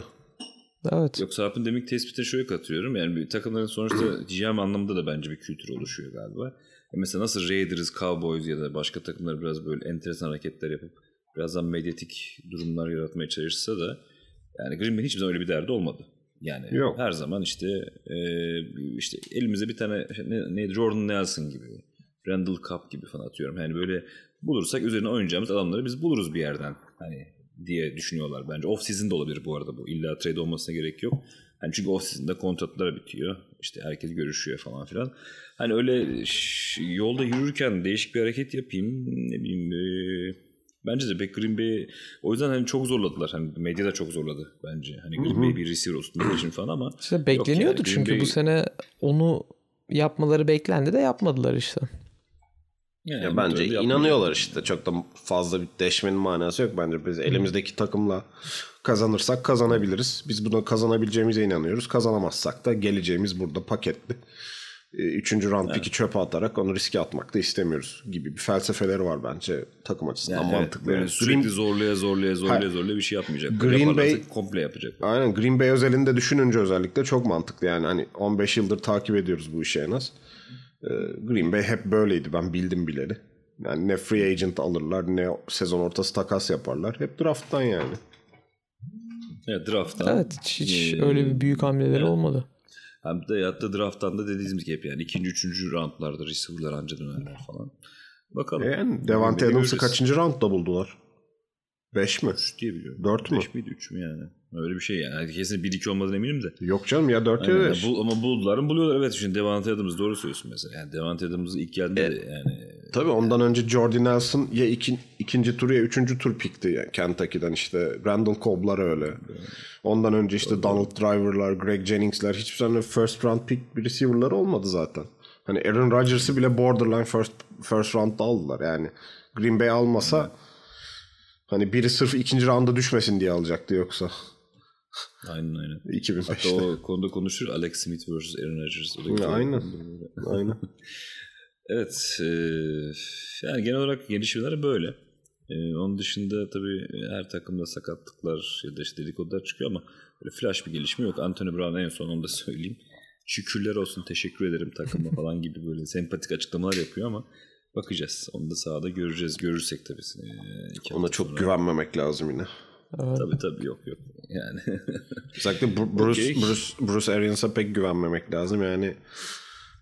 Evet. Yok Sarp'ın demek tespite şöyle katıyorum. Yani bir takımların sonuçta GM anlamında da bence bir kültür oluşuyor galiba. E mesela nasıl Raiders, Cowboys ya da başka takımlar biraz böyle enteresan hareketler yapıp birazdan medyatik durumlar yaratmaya çalışsa da yani Green Bay'in hiçbir zaman öyle bir derdi olmadı. Yani Yok. her zaman işte e, işte elimizde bir tane ne, neydi Jordan Nelson gibi Randall Cup gibi falan atıyorum. Yani böyle bulursak üzerine oynayacağımız adamları biz buluruz bir yerden. Hani diye düşünüyorlar bence. Off season da olabilir bu arada bu. İlla trade olmasına gerek yok. Hani çünkü off season'da kontratlar bitiyor. İşte herkes görüşüyor falan filan. Hani öyle yolda yürürken değişik bir hareket yapayım. Ne bileyim e, bence de pek Green Bay o yüzden hani çok zorladılar. Hani medya da çok zorladı bence. Hani Green Bay bir receiver olsun için falan ama. İşte bekleniyordu yani. çünkü Bay... bu sene onu yapmaları beklendi de yapmadılar işte. Yani ya bence inanıyorlar işte. Çok da fazla bir deşmenin manası yok bence. Biz elimizdeki takımla kazanırsak kazanabiliriz. Biz buna kazanabileceğimize inanıyoruz. Kazanamazsak da geleceğimiz burada paketli. Ee, üçüncü round evet. piki çöpe atarak onu riske atmak da istemiyoruz gibi bir felsefeleri var bence takım açısından yani mantıklı. Evet, böyle sürekli Green... zorlaya zorlaya zorlaya zorlaya bir şey yapmayacak. Green Bay komple yapacak. Aynen Green Bay özelinde düşününce özellikle çok mantıklı yani hani 15 yıldır takip ediyoruz bu işi en az. Ee, Green Bay hep böyleydi ben bildim bileli. Yani ne free agent alırlar ne sezon ortası takas yaparlar. Hep drafttan yani. Evet drafttan. Evet hiç ee, öyle bir büyük hamleleri evet. olmadı. Hem de yattı drafttan da dediğimiz gibi yani ikinci, üçüncü roundlarda receiver'lar anca dönerler falan. Bakalım. E yani Devante Adams'ı kaçıncı roundda buldular? Beş mi? Üç diye biliyorum. Dört mü? Beş miydi üç mü yani? Öyle bir şey yani. Kesin bir iki olmadığına eminim de. Yok canım ya dört ya beş. Bu, ama buldular mı buluyorlar. Evet şimdi Devante Adams doğru söylüyorsun mesela. Yani Devante Adams'ı ilk geldi e, de yani. Tabii ondan önce Jordy Nelson ya iki, ikinci tur ya üçüncü tur pikti yani Kentucky'den işte. Randall Cobb'lar öyle. Evet. Ondan önce işte Donald Driver'lar, Greg Jennings'ler hiçbir tane first round pick receiver'lar olmadı zaten. Hani Aaron Rodgers'ı bile borderline first, first round'da aldılar yani. Green Bay almasa evet. hani biri sırf ikinci rounda düşmesin diye alacaktı yoksa. Aynen aynen. 2005'te. Hatta o konuda konuşur Alex Smith vs. Aaron Rodgers. Aynen. aynen. evet. E, yani genel olarak gelişmeler böyle. E, onun dışında tabii her takımda sakatlıklar ya da işte dedikodular çıkıyor ama böyle flash bir gelişme yok. Anthony Brown en son onu da söyleyeyim. Şükürler olsun teşekkür ederim takıma falan gibi böyle sempatik açıklamalar yapıyor ama bakacağız. Onu da sahada göreceğiz. Görürsek tabii. E, Ona çok sonra. güvenmemek lazım yine. Evet. Tabii tabii yok yok. Yani. Özellikle Bruce, okay. Bruce, Bruce Arians'a pek güvenmemek lazım. Yani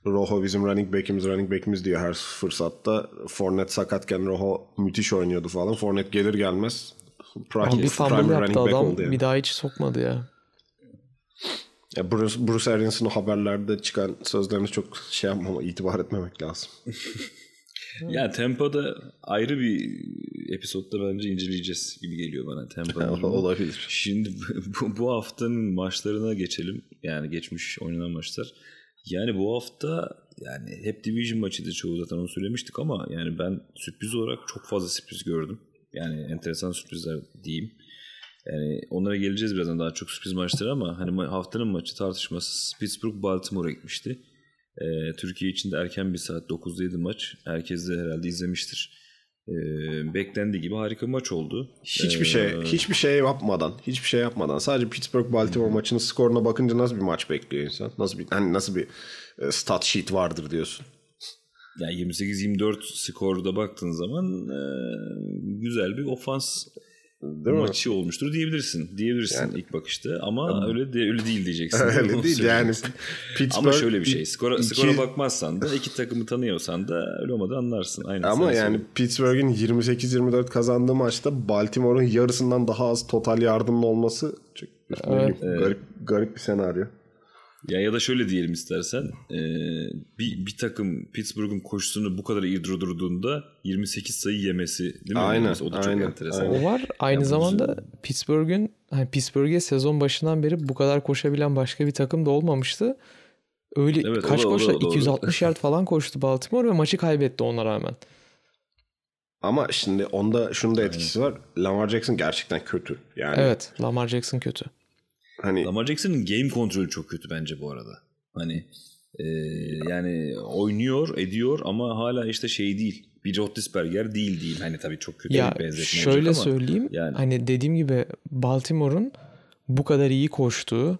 Rojo bizim running back'imiz running back'imiz diyor her fırsatta. Fournette sakatken Rojo müthiş oynuyordu falan. Fournette gelir gelmez prime, bir fumble yaptı adam yani. bir daha hiç sokmadı ya. Ya Bruce, Bruce Arians'ın o haberlerde çıkan sözlerine çok şey yapmama, itibar etmemek lazım. ya Tampa'da ayrı bir episodda bence inceleyeceğiz gibi geliyor bana Tampa'nın. Olabilir. Şimdi bu, bu haftanın maçlarına geçelim. Yani geçmiş oynanan maçlar. Yani bu hafta yani hep division maçıydı çoğu zaten onu söylemiştik ama yani ben sürpriz olarak çok fazla sürpriz gördüm. Yani enteresan sürprizler diyeyim. Yani onlara geleceğiz birazdan daha çok sürpriz maçları ama hani haftanın maçı tartışması Pittsburgh Baltimore'a gitmişti. Ee, Türkiye için de erken bir saat 9'daydı maç. Herkes de herhalde izlemiştir. Ee, beklendiği gibi harika bir maç oldu. Hiçbir şey, ee, şey hiçbir şey yapmadan, hiçbir şey yapmadan sadece Pittsburgh Baltimore maçının skoruna bakınca nasıl bir maç bekliyor insan? Nasıl bir hani nasıl bir e, stat sheet vardır diyorsun. Yani 28-24 skorda baktığın zaman e, güzel bir ofans Değil mi? maçı olmuştur diyebilirsin. Diyebilirsin Yani- ilk bakışta ama öyle de, öyle değil diyeceksin. Öyle Onu değil yani. Pittsburgh Ama şöyle bir şey. Skora, iki- skora bakmazsan da iki takımı tanıyorsan da öyle olmadan anlarsın. Aynen Ama yani söyle. Pittsburgh'in 28-24 kazandığı maçta Baltimore'un yarısından daha az total yardımlı olması çok Evet. garip garip bir senaryo. Ya ya da şöyle diyelim istersen. e, bir, bir takım Pittsburgh'un koşusunu bu kadar iyi durdurduğunda 28 sayı yemesi değil mi? Aynen, O da çok aynen, enteresan. aynen. O var. Aynı bu zamanda Pittsburgh'ün hani Pittsburgh'e sezon başından beri bu kadar koşabilen başka bir takım da olmamıştı. Öyle Evet, kaç koştu? o da- 260 yard falan koştu Baltimore ve maçı kaybetti ona rağmen. Ama şimdi onda şunun da etkisi var. Lamar Jackson gerçekten kötü. Yani Evet, Lamar Jackson kötü. Hani Lamar Jackson'ın game kontrolü çok kötü bence bu arada. Hani e, yani oynuyor, ediyor ama hala işte şey değil. Bir Roethlisberger değil değil. Hani tabii çok kötü Ya bir benzetme şöyle ama söyleyeyim. yani. Hani dediğim gibi Baltimore'un bu kadar iyi koştuğu,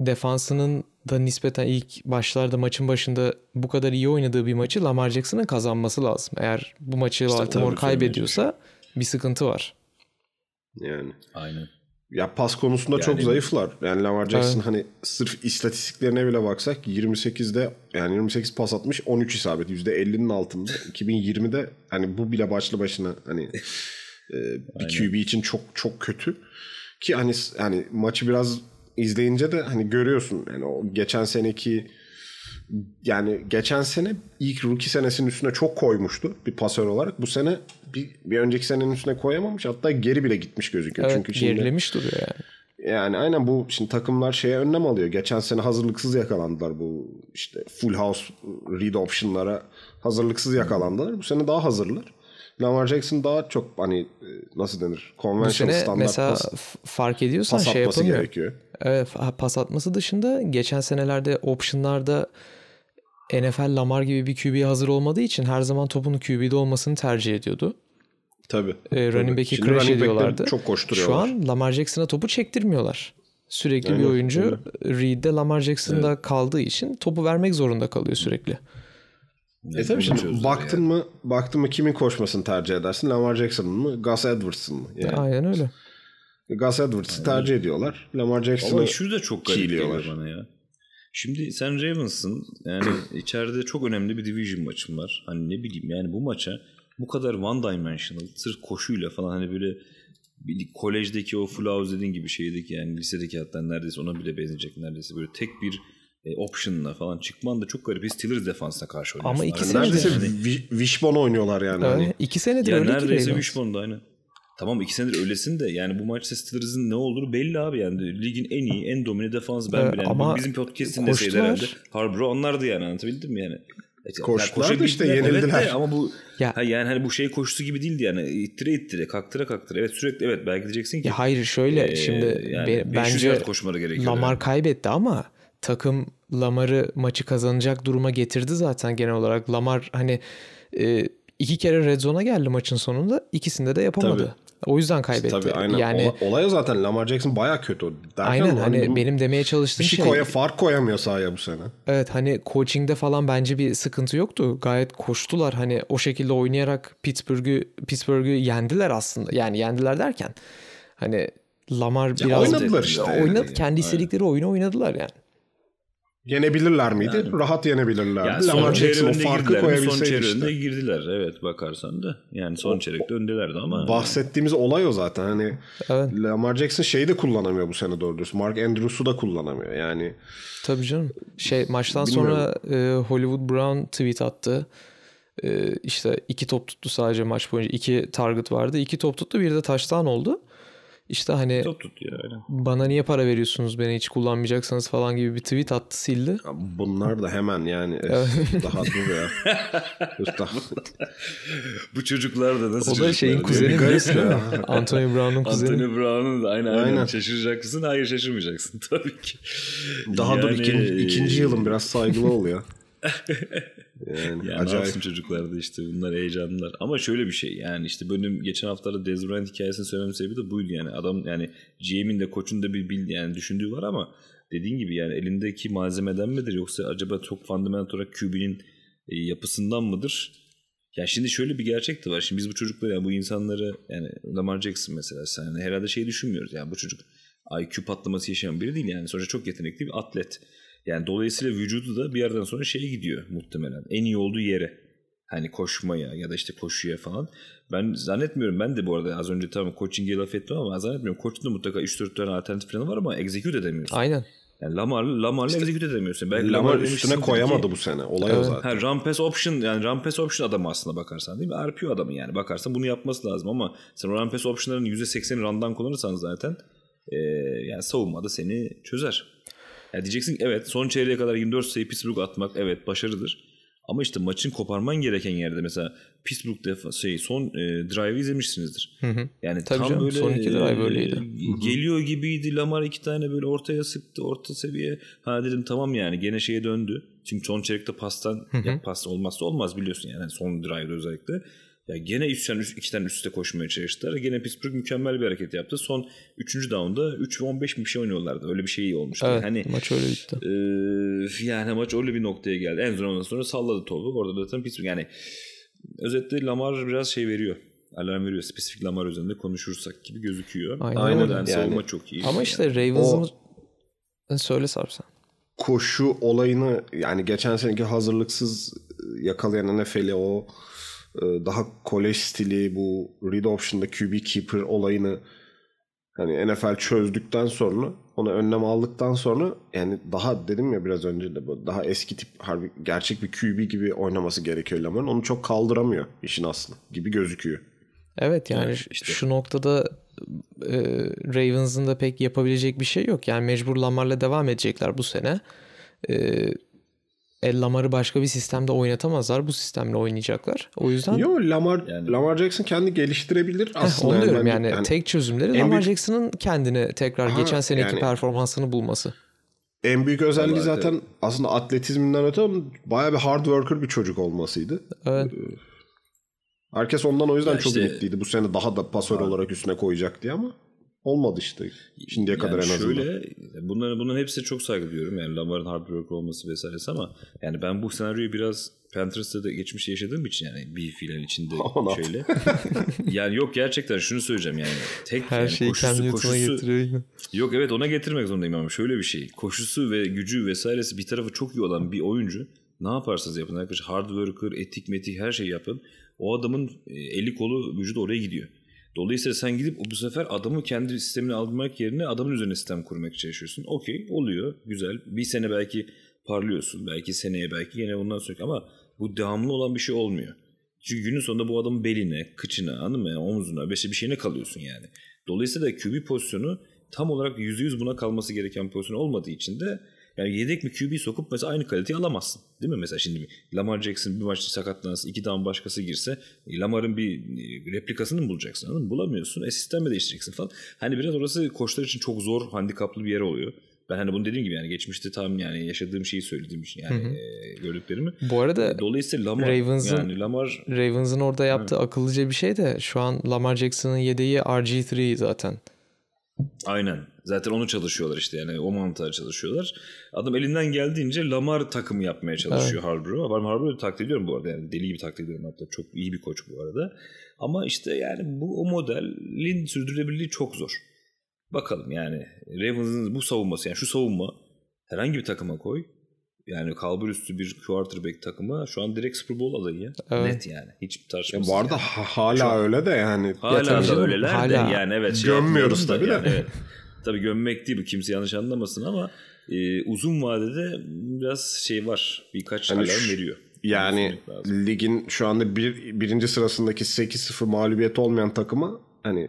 defansının da nispeten ilk başlarda maçın başında bu kadar iyi oynadığı bir maçı Lamar Jackson'ın kazanması lazım. Eğer bu maçı İşte Baltimore kaybediyorsa bir sıkıntı var. yani Aynen. Ya pas konusunda çok Yani- zayıflar. Yani Lamar Jackson Evet. hani sırf istatistiklerine bile baksak 28'de yani 28 pas atmış 13 isabet %50'nin altında. 2020'de hani bu bile başlı başına hani e, bir QB için çok çok kötü. Ki hani hani maçı biraz izleyince de hani görüyorsun yani o geçen seneki yani geçen sene ilk rookie senesinin üstüne çok koymuştu bir pasör olarak. Bu sene bir, bir önceki senenin üstüne koyamamış. Hatta geri bile gitmiş gözüküyor. Evet, Çünkü şimdi gerilemiş duruyor yani. yani aynen bu şimdi takımlar şeye önlem alıyor. Geçen sene hazırlıksız yakalandılar bu işte full house read option'lara hazırlıksız yakalandılar. Bu sene daha hazırlar. Lamar Jackson daha çok hani e, nasıl denir? Sene standart mesela pas, fark ediyorsan pas şey yapamıyor. gerekiyor. Evet, pas atması dışında geçen senelerde optionlarda NFL Lamar gibi bir QB hazır olmadığı için her zaman topun QB'de olmasını tercih ediyordu. Tabii. E, running back'i crash ediyorlardı. Çok Şu koşturuyorlar. an Lamar Jackson'a topu çektirmiyorlar. Sürekli bir Aynen, oyuncu Reed'de Lamar Jackson'da kaldığı için topu vermek zorunda kalıyor sürekli. E tabii şimdi baktın yani. mı baktın mı kimin koşmasını tercih edersin? Lamar Jackson'ın mı? Gus Edwards'ın mı? Yani Aynen öyle. Gus Edwards'ı tercih ediyorlar. Lamar Ama Jackson'ı şu da çok garip geliyor bana ya. Şimdi sen Ravens'ın yani içeride çok önemli bir division maçın var. Hani ne bileyim yani bu maça bu kadar one dimensional sırf koşuyla falan hani böyle bir kolejdeki o full house dediğin gibi şeydeki yani lisedeki hatta neredeyse ona bile benzeyecek neredeyse böyle tek bir e, option'la falan çıkman da çok garip. Steelers defansına karşı oynuyorsun. Ama iki Hani senedir- Neredeyse yani- wi- wishbone oynuyorlar yani. Evet, Hani. iki senedir ya öyle ki neredeyse. Wishbone'da aynen. Tamam iki senedir öylesin de yani bu maçta Steelers'ın ne olduğunu belli abi yani. Ligin en iyi, en domine defans ben Ee, bile. Yani ama bizim podcast'in deseydi herhalde. Harbro onlardı yani anlatabildim mi yani? Evet, Koştular yani da işte yenildiler. Evet de ama bu Ya- ha yani hani bu şey koşusu gibi değildi yani. İttire ittire, kaktıra kaktıra. Evet sürekli evet belki diyeceksin ki. Ya hayır şöyle e, şimdi yani be- 500 bence koşmaları gerekiyor. Lamar yani. kaybetti ama takım Lamar'ı maçı kazanacak duruma getirdi zaten genel olarak. Lamar hani e, iki kere red zone'a geldi maçın sonunda. ikisinde de yapamadı. Tabii. O yüzden kaybetti. Tabii aynen. Yani Ola- olay o zaten Lamar Jackson baya kötü. Derken aynen hani bu- benim demeye çalıştığım şey şey, koya fark koyamıyor sahaya bu sene. evet hani coaching'de falan bence bir sıkıntı yoktu. Gayet koştular. Hani o şekilde oynayarak Pittsburgh'ü Pittsburgh'ü yendiler aslında. Yani yendiler derken hani Lamar biraz oynadılar işte. oynadı kendi Aynen. istedikleri oyunu oynadılar yani. Yenebilirler miydi? Yani. Rahat yenebilirler. Yani Lamar son Jackson o çeyreğinde farkı girdiler. mi? Son koyabilseydi çeyreğinde işte. girdiler. Evet bakarsan da. Yani son çeyrekte öndelerdi ama. Bahsettiğimiz olay o zaten. Hani Evet. Lamar Jackson şeyi de kullanamıyor bu sene doğru dürüst. Mark Andrews'u da kullanamıyor. Yani Tabii canım. Şey maçtan Bilmiyorum. sonra e, Hollywood Brown tweet attı. E, işte iki top tuttu sadece maç boyunca. iki target vardı. İki top tuttu. Bir de taştan oldu. İşte hani Top tut ya. Aynen. bana niye para veriyorsunuz beni hiç kullanmayacaksanız falan gibi bir tweet attı sildi. bunlar da hemen yani daha dur ya. Bu çocuklar da nasıl O da şeyin kuzeni biliyorsun değil mi? Anthony Brown'un kuzeni. Anthony Brown'un da aynen, aynen Aynen. şaşıracaksın. Hayır şaşırmayacaksın tabii ki. Daha dur Yani- ikinci, ikinci yılın biraz saygılı ol ya. Yani Ya ne acayip. yapsın çocuklar da işte bunlar heyecanlılar. Ama şöyle bir şey yani işte benim geçen haftalarda Dez Bryant hikayesini söylemem sebebi de buydu yani. Adam yani GM'in de koçun da bir bil, yani düşündüğü var ama dediğin gibi yani elindeki malzemeden midir yoksa acaba çok fundamental olarak QB'nin e, yapısından mıdır? Ya şimdi şöyle bir gerçek de var. Şimdi biz bu çocukları yani bu insanları yani Lamar Jackson mesela sen hani herhalde şey düşünmüyoruz. Yani bu çocuk IQ patlaması yaşayan biri değil yani. Sonuçta çok yetenekli bir atlet. Yani dolayısıyla vücudu da bir yerden sonra şeye gidiyor muhtemelen. En iyi olduğu yere. Hani koşmaya ya da işte koşuya falan. Ben zannetmiyorum. Ben de bu arada az önce tamam coaching'e laf ettim ama zannetmiyorum. Koçun da mutlaka 3-4 tane alternatif planı var ama execute edemiyorsun. Aynen. Yani Lamar, Lamar'la execute edemiyorsun. Belki Lamar demişsindir üstüne ki- koyamadı bu sene. Olay o Evet. zaten. Ha, run pass option yani run pass option adamı aslında bakarsan değil mi? RPO adamı yani bakarsan bunu yapması lazım ama sen o run pass option'ların %80'i run'dan kullanırsan zaten e, yani savunmada seni çözer. Ya diyeceksin ki evet son çeyreğe kadar 24 sayı Pittsburgh atmak evet başarıdır. Ama işte maçın koparman gereken yerde mesela Pittsburgh defa, şey, son e, drive'ı izlemişsinizdir. Yani Tabii tam canım, böyle son iki drive e, öyleydi. geliyor gibiydi. Lamar iki tane böyle ortaya sıktı. Orta seviye. Ha dedim tamam yani gene şeye döndü. Çünkü son çeyrekte pastan ya pas olmazsa olmaz biliyorsun yani son drive'da özellikle. Ya gene üstten üst, iki tane üstte koşmaya çalıştılar. Gene Pittsburgh mükemmel bir hareket yaptı. Son 3. down'da 3 ve 15 mi bir şey oynuyorlardı. Öyle bir şey olmuştu. Evet hani maç öyle bitti. ee, yani maç öyle bir noktaya geldi. En son ondan sonra salladı topu. Orada da zaten Pittsburgh. Yani özetle Lamar biraz şey veriyor. Alarm veriyor. Spesifik Lamar üzerinde konuşursak gibi gözüküyor. Aynen Aynen öyle. yani. Savunma çok iyi. Ama işte Yani Ravens'ın söyle Sarpsan. koşu olayını yani geçen seneki hazırlıksız yakalayan NFL'i o e, daha kolej stili bu read option'da QB keeper olayını hani NFL çözdükten sonra ona önlem aldıktan sonra yani daha dedim ya biraz önce de bu daha eski tip harbi gerçek bir QB gibi oynaması gerekiyor Lamar'ın. Onu çok kaldıramıyor işin aslı gibi gözüküyor. Evet yani ş- işte. şu noktada e, Ravens'ın da pek yapabilecek bir şey yok. Yani mecbur Lamar'la devam edecekler bu sene. E, e, Lamar'ı başka bir sistemde oynatamazlar. Bu sistemle oynayacaklar. O yüzden Yo Lamar Yani- Lamar Jackson kendi geliştirebilir Heh, aslında. onu diyorum ben- yani, tek çözümleri Lamar büyük- Jackson'ın kendini tekrar Aha, geçen seneki yani- performansını bulması. En büyük özelliği Vallahi zaten aslında atletizminden öte bayağı bir hard worker bir çocuk olmasıydı. Evet. Herkes ondan o yüzden Ya çok işte- ümitliydi. Bu sene daha da pasör olarak üstüne koyacak diye ama olmadı işte. Şimdiye kadar en yani azından. şöyle bunların bunların hepsine çok saygı duyuyorum. Yani Lamar'ın hard work olması vesairesi ama yani ben bu senaryoyu biraz Panthers'ta da geçmişte yaşadığım için yani bir filan içinde Aman şöyle. yani yok gerçekten şunu söyleyeceğim yani tek Her yani şeyi koşusu, kendi koşusu, getiriyor. Yok evet ona getirmek zorundayım ama şöyle bir şey. Koşusu ve gücü vesairesi bir tarafı çok iyi olan bir oyuncu ne yaparsanız yapın arkadaşlar hard worker, etik metik her şeyi yapın. O adamın e, eli kolu vücudu oraya gidiyor. Dolayısıyla sen gidip bu sefer adamı kendi sistemine almak yerine adamın üzerine sistem kurmak çalışıyorsun. Okey oluyor güzel. Bir sene belki parlıyorsun. Belki seneye belki yine bundan sonra ama bu devamlı olan bir şey olmuyor. Çünkü günün sonunda bu adamın beline, kıçına, anladın mı? Omzuna, beşe bir şeyine kalıyorsun yani. Dolayısıyla QB pozisyonu tam olarak %100 buna kalması gereken pozisyon olmadığı için de yani yedek bir QB sokup mesela aynı kaliteyi alamazsın. Değil mi? Mesela şimdi Lamar Jackson bir maçta sakatlansın, iki down başkası girse Lamar'ın bir e, replikasını mı bulacaksın? Anladın mı? Bulamıyorsun. E sistem mi değiştireceksin falan. Hani biraz orası koçlar için çok zor, handikaplı bir yer oluyor. Ben hani bunu dediğim gibi yani geçmişte tam yani yaşadığım şeyi söylediğim için yani e, gördüklerimi. Bu arada Dolayısıyla Lamar Ravens'ın- yani Lamar Ravens'ın orada yaptığı akıllıca bir şey de şu an Lamar Jackson'ın yedeği RG3 zaten. Aynen. Zaten onu çalışıyorlar işte yani o mantığa çalışıyorlar. Adam elinden geldiğince Lamar takımı yapmaya çalışıyor Harbaugh'u. Ben Harbaugh'u takdir ediyorum bu arada yani deli gibi takdir ediyorum hatta çok iyi bir koç bu arada. Ama işte yani bu o modelin sürdürülebilirliği çok zor. Bakalım yani Ravens'ın bu savunması yani şu savunma herhangi bir takıma koy. Yani kalbur üstü bir quarterback takımı şu an direkt Super Bowl adayı ya. Evet. Net yani. Hiç Ya tartışmasız. bu arada yani. ha- hala öyle de yani. Hala da canım, öyleler de hala yani evet. Şey gömmüyoruz tabii de. yani, evet. Tabii gömmek değil bu kimse yanlış anlamasın ama e, uzun vadede biraz şey var. Birkaç Hani alarm şu- veriyor. Yani ligin şu anda bir, birinci sırasındaki 8-0 mağlubiyet olmayan takımı hani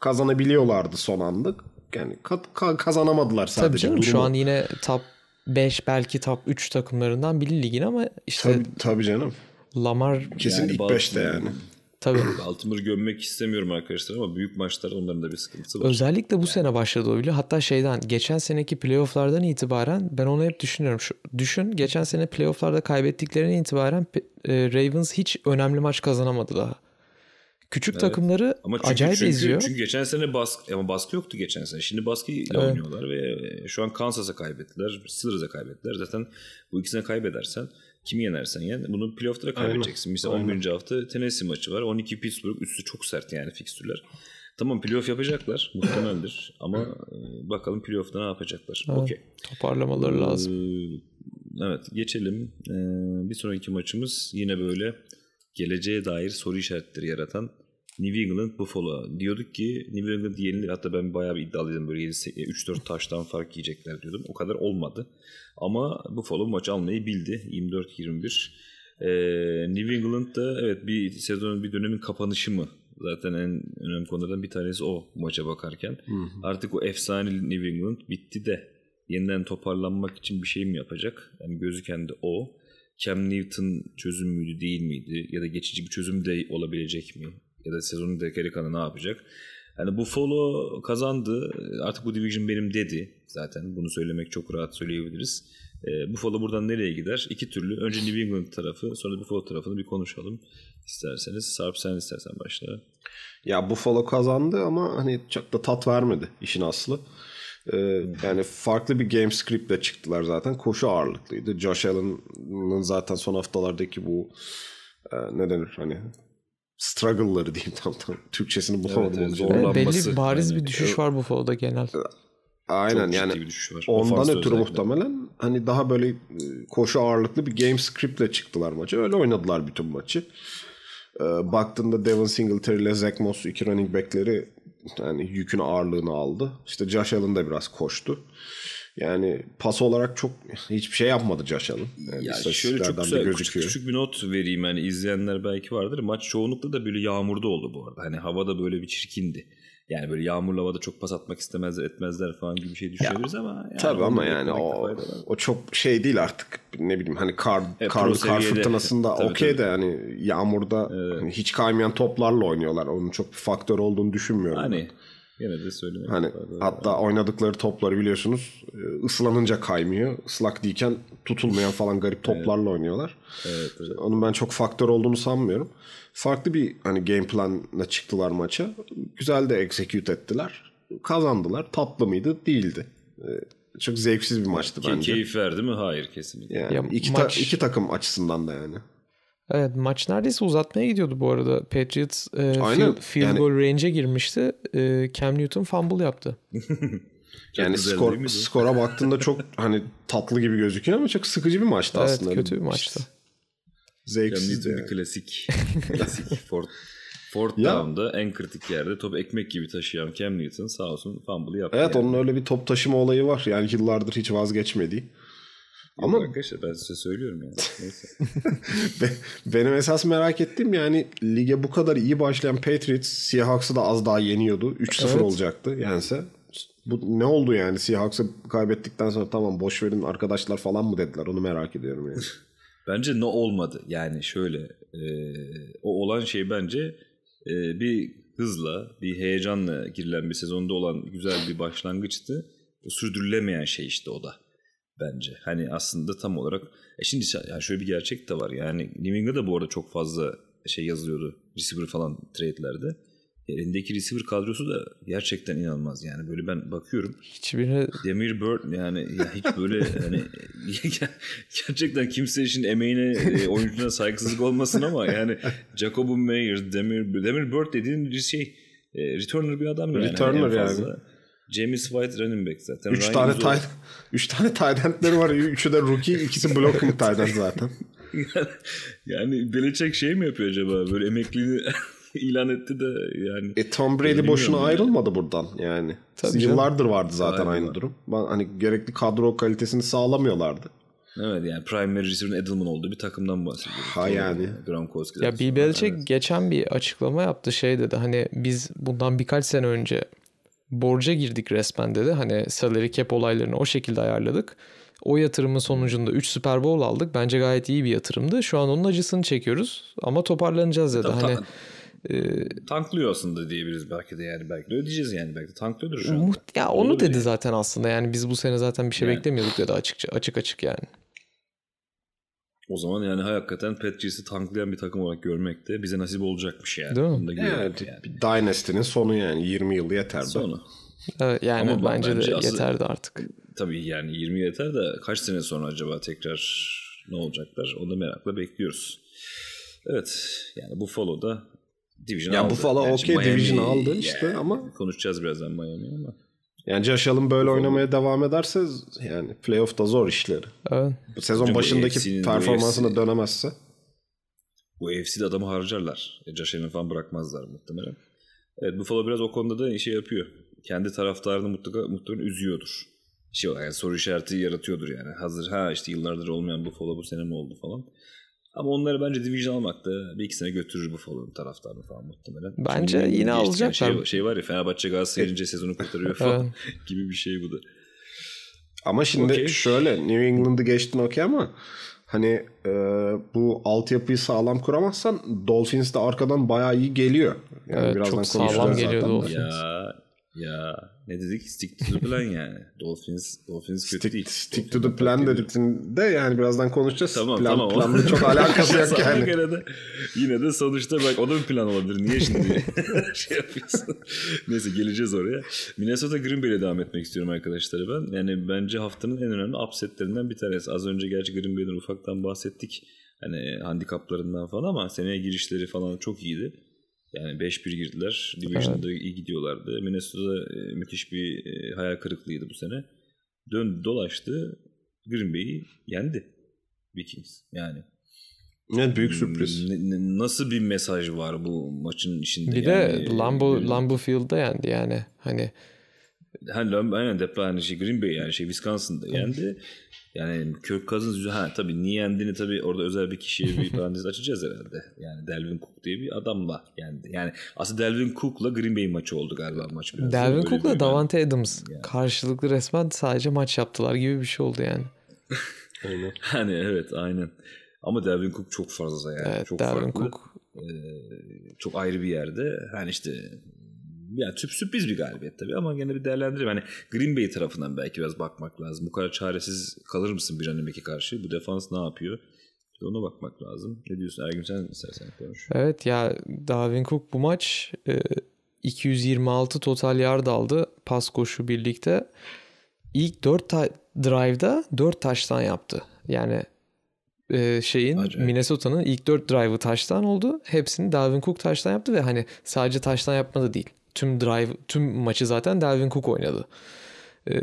kazanabiliyorlardı son anda. Yani ka- ka- kazanamadılar sadece. Tabii canım şu Durumu- an yine top 5 belki top 3 takımlarından biri ligin ama işte Tabii, tabii canım. Lamar Kesin Yani ilk Baltimore- 5'te yani. tabii Baltimore'u gömmek istemiyorum arkadaşlar ama büyük maçlar onların da bir sıkıntısı var. özellikle bu sene başladı o bile. Hatta şeyden geçen seneki playofflardan itibaren ben onu hep düşünüyorum. Şu, düşün geçen sene playofflarda kaybettiklerine itibaren e, Ravens hiç önemli maç kazanamadı daha. Küçük takımları Ama çünkü, acayip çünkü, eziyor. Çünkü geçen sene baskı ama baskı yoktu geçen sene. Şimdi baskıyla Evet. oynuyorlar ve e, şu an Kansas'a kaybettiler. Steelers'a kaybettiler. Zaten bu ikisine kaybedersen kimi yenersen yen bunu playoff'lara kaybedeceksin. Mesela Aynen. 11. hafta Tennessee maçı var. 12 Pittsburgh üstü çok sert yani fikstürler. Tamam playoff yapacaklar. Muhtemeldir. Ama e, bakalım playoff'ta ne yapacaklar. Evet. Okey. Toparlamaları lazım. Ee, Evet geçelim. Ee, bir sonraki maçımız yine böyle geleceğe dair soru işaretleri yaratan New England Buffalo. Diyorduk ki New England yenilir. Hatta ben bayağı bir iddialıydım. Böyle 3-4 taştan fark yiyecekler diyordum. O kadar olmadı. Ama Buffalo maç almayı bildi. 24-21. Ee, New England'da evet bir sezonun bir dönemin kapanışı mı? Zaten en önemli konulardan bir tanesi o maça bakarken. Artık o efsane New England bitti de yeniden toparlanmak için bir şey mi yapacak? Yani gözüken de o. Cam Newton çözüm müydü değil miydi? Ya da geçici bir çözüm de olabilecek mi? Ya da sezonun geri kalanı ne yapacak? Yani Buffalo kazandı. Artık bu division benim dedi. Zaten bunu söylemek çok rahat söyleyebiliriz. E, Buffalo buradan nereye gider? İki türlü. Önce New England tarafı sonra Buffalo tarafını bir konuşalım isterseniz. Sarp sen istersen başla. Ya Buffalo kazandı ama hani çok da tat vermedi işin aslı. Ee, yani farklı bir game scriptle çıktılar zaten. Koşu ağırlıklıydı. Josh Allen'ın zaten son haftalardaki bu e, ne denir hani struggle'ları diyeyim tam tam. Türkçesini bulamadım. Evet, evet, zorlanması. belli bariz Yani, bir düşüş var Buffalo'da genel. Aynen Çok yani bir düşüş var. ondan ötürü özellikle. muhtemelen hani daha böyle e, koşu ağırlıklı bir game scriptle çıktılar maça. Öyle oynadılar bütün maçı. Ee, baktığında Devin Singletary ile Zach Moss iki running back'leri yani yükün ağırlığını aldı. İşte Josh Allen da biraz koştu. Yani pas olarak çok hiçbir şey yapmadı Josh Allen. Yani Ya şöyle çok güzel küçük, gözüküyor. küçük bir not vereyim yani izleyenler belki vardır. Maç çoğunlukla da böyle yağmurda oldu bu arada. Hani havada böyle bir çirkindi. Yani böyle yağmurlu havada çok pas atmak istemezler etmezler falan gibi bir şey düşünebiliriz ama. Yani Tabii ama da yani o, o çok şey değil artık. Ne bileyim hani kar, E, kar seviyede. fırtınasında okey de yani yağmurda hani hiç kaymayan toplarla oynuyorlar. Onun çok bir faktör olduğunu düşünmüyorum. ben. Yine de söylemek Hani hatta oynadıkları topları biliyorsunuz e, ıslanınca kaymıyor. Islak değilken tutulmayan falan garip toplarla oynuyorlar. Evet, evet. Onun ben çok faktör olduğunu sanmıyorum. Farklı bir hani game planla çıktılar maça. Güzel de execute ettiler. Kazandılar. Tatlı mıydı? Değildi. E, Çok zevksiz bir maçtı Ki- bence. Keyif verdi mi? Hayır kesinlikle. Yani Ya iki, ta- maç- iki takım açısından da yani. Evet maç neredeyse uzatmaya gidiyordu bu arada. Patriots e, Aynen. field, field Yani- goal range'e girmişti. E, Cam Newton fumble yaptı. yani skor, skora baktığında çok hani tatlı gibi gözüküyor ama çok sıkıcı bir maçtı Evet, aslında. kötü bir maçtı. Cam Zevksiz Newton yani. bir klasik. klasik. Ford, Ford Ya. down'da en kritik yerde topu ekmek gibi taşıyan Cam Newton sağ olsun fumble'ı yaptı. Evet yani. onun öyle bir top taşıma olayı var. Yani yıllardır hiç vazgeçmediği. Ama arkadaşlar ben size söylüyorum yani. Neyse. be- benim esas merak ettiğim yani lige bu kadar iyi başlayan Patriots Seahawks'ı da az daha yeniyordu. 3-0 Evet. olacaktı yense. Bu ne oldu yani? Seahawks'ı kaybettikten sonra tamam boş verin arkadaşlar falan mı dediler? Onu merak ediyorum yani. Bence ne olmadı. Yani şöyle e, o olan şey bence e, bir hızla, bir heyecanla girilen bir sezonda olan güzel bir başlangıçtı. Sürdürülemeyen şey işte o da bence. Hani aslında tam olarak e şimdi yani şöyle bir gerçek de var. Yani New England'da bu arada çok fazla şey yazılıyordu. Receiver falan trade'lerde. Elindeki receiver kadrosu da gerçekten inanılmaz. Yani böyle ben bakıyorum. Hiçbirini Demir Bird yani ya hiç böyle hani gerçekten kimse için emeğine e, oyuncuna saygısızlık olmasın ama yani Jacobu Meyer, Demir Demir Bird dediğin bir şey e, returner bir adam yani. Returner en fazla. yani. James White running back zaten. 3 Ryan tane Guzzo- tight 3 tane tight endleri var. Üçü de rookie, ikisi blocking tight end zaten. yani Belichick şey mi yapıyor acaba? Böyle emekliliğini ilan etti de yani. E Tom Brady boşuna yani. ayrılmadı buradan yani. Tabii canım. Yıllardır vardı zaten Galiba. aynı durum. Ben, hani gerekli kadro kalitesini sağlamıyorlardı. Evet yani primary receiver'ın Edelman olduğu bir takımdan bahsediyoruz. Ha yani. Gronkowski'den ya Bill. Belichick Evet. geçen bir açıklama yaptı şey dedi hani biz bundan birkaç sene önce borca girdik resmen dedi. Hani salary cap olaylarını o şekilde ayarladık. O yatırımın sonucunda 3 Super Bowl aldık. Bence gayet iyi bir yatırımdı. Şu an onun acısını çekiyoruz ama toparlanacağız dedi. Tabii, hani ta- tanklıyor aslında diyebiliriz belki de yani belki de ödeyeceğiz yani belki de tanklıyordur şu muht- ya onu Olabilir dedi yani. zaten aslında. Yani biz bu sene zaten bir şey Yani. beklemiyorduk dedi açıkça açık açık yani. O zaman yani hakikaten Patriots'ı tanklayan bir takım olarak görmek de bize nasip olacakmış yani. Değil mi? Evet, yani. bir Dynasty'nin sonu yani 20 yıl yeterdi. Sonu. Evet, yani Ama bence, bence de asıl- yeterdi artık. Tabii yani 20 yeter de kaç sene sonra acaba tekrar ne olacaklar onu da merakla bekliyoruz. Evet yani Buffalo'da Division Ya aldı. Buffalo Gerçi okey, Division aldı işte yani ama- Konuşacağız birazdan Miami ama. Yani Josh Allen böyle oynamaya devam ederse yani playoff'ta zor işleri. Evet. Bu sezon Bu başındaki performansına AFC dönemezse. Bu AFC'de adamı harcarlar. E, Josh Allen falan bırakmazlar muhtemelen. Evet Buffalo biraz o konuda da şey yapıyor. Kendi taraftarını mutlaka muhtemelen üzüyordur. Şey yani soru işareti yaratıyordur yani. Hazır ha işte yıllardır olmayan Buffalo bu sene mi oldu falan. Ama onları bence division almak da bir iki sene götürür Buffalo'nun taraftarını falan muhtemelen. Bence Çünkü yine alacaklar. Şey, şey var ya Fenerbahçe Galatasaray gelince sezonu kurtarıyor falan gibi bir şey bu da. Ama şimdi Okey. şöyle New England'ı geçtin okey ama hani e, bu altyapıyı sağlam kuramazsan Dolphins de arkadan bayağı iyi geliyor. Yani Evet, birazdan çok sağlam geliyor zaten. Dolphins. Ya ya ne dedik? Stick to the plan yani. Dolphins Dolphins kötü Stick, değil. stick to the plan dediklerinde yani birazdan konuşacağız. Tamam plan, tamam. Planla çok alakası yok yani. göre de yine de sonuçta bak o da bir plan olabilir. Niye şimdi şey yapıyorsun? Neyse geleceğiz oraya. Minnesota Green Bay'le devam etmek istiyorum arkadaşlar ben. Yani bence haftanın en önemli upsetlerinden bir tanesi. Az önce gerçi Green Bay'den ufaktan bahsettik. Hani handikaplarından falan ama seneye girişleri falan çok iyiydi. Yani 5-1 girdiler. Division'da iyi gidiyorlardı. Minnesota e, müthiş bir e, hayal kırıklığıydı bu sene. Döndü dolaştı. Green Bay'i yendi. Vikings yani. Evet büyük sürpriz. Ne- ne- nasıl bir mesaj var bu maçın içinde? Bir yani? de Lambo Lambo Field'da yendi yani. Hani Lam- aynen depla hani şey Green Bay yani şey Wisconsin'da yendi. Yani Kirk Cousins yüzü- ha tabii niye yendiğini tabii orada özel bir kişiye bir parantez açacağız herhalde. Yani Delvin Cook diye bir adamla yendi. Yani aslında Delvin Cook'la Green Bay maçı oldu galiba maç biraz. Delvin Öyle Cook'la Davante Adams karşılıklı resmen sadece maç yaptılar gibi bir şey oldu yani. Aynen. Hani evet aynen. Ama Delvin Cook çok fazla yani. Evet çok Delvin farklı. Cook Ee, çok ayrı bir yerde. Yani işte yani sürp- sürpriz bir galibiyet tabii ama gene bir değerlendirelim. Hani Green Bay tarafından belki biraz bakmak lazım. Bu kadar çaresiz kalır mısın bir back'e karşı? Bu defans ne yapıyor? De ona bakmak lazım. Ne diyorsun Ergün sen istersen konuş. Evet ya Dalvin Cook bu maç e, 226 total yard aldı pas koşu birlikte. İlk 4 ta- drive'da 4 taştan yaptı. Yani e, şeyin Acayip. Minnesota'nın ilk 4 drive'ı taştan oldu. Hepsini Dalvin Cook taştan yaptı ve hani sadece taştan yapmadı değil. Tüm drive tüm maçı zaten Dalvin Cook oynadı. E,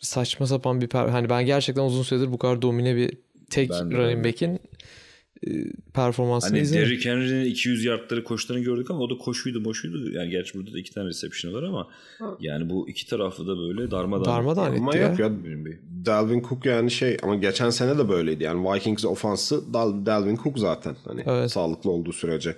saçma sapan bir per- hani ben gerçekten uzun süredir bu kadar domine bir tek Ben running back'in e, performansını Hani izlemedim. Derrick Henry'nin 200 yardları koştuğunu gördük ama o da koşuydu boşuydu. Yani gerçi burada da iki tane reception'ı var ama yani bu iki tarafı da böyle darmadağın. Darmadağın Ama etti ya. yok ya Bay. Dalvin Cook yani şey ama geçen sene de böyleydi. Yani Vikings ofansı Dal, Dalvin Cook zaten. Hani Evet. sağlıklı olduğu sürece.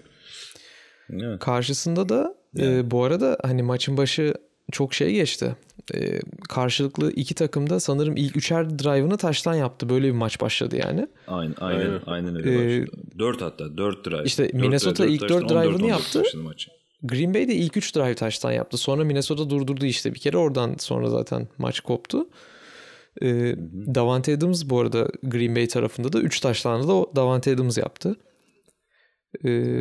Evet. Karşısında da e, bu arada hani maçın başı çok şey geçti. E, karşılıklı iki takım da sanırım ilk üçer drive'ını taştan yaptı. Böyle bir maç başladı yani. Aynen aynen Aynen. aynen öyle Ee, başladı. 4 hatta 4 drive. işte Dört Minnesota drive, ilk dört dört taştan, 14, drive'ını 14 yaptı. Green Bay de ilk üç drive taştan yaptı. Sonra Minnesota durdurdu işte bir kere. Oradan sonra zaten maç koptu. E, Davante Adams bu arada Green Bay tarafında da 3 taşlarını da o Davante Adams yaptı. E,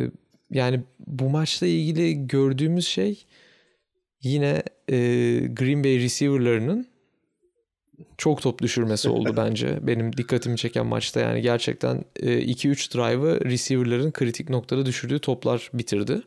yani bu maçla ilgili gördüğümüz şey yine e, Green Bay receiver'larının çok top düşürmesi oldu bence. Benim dikkatimi çeken maçta yani gerçekten e, 2-3 drive'ı receiver'ların kritik noktada düşürdüğü toplar bitirdi.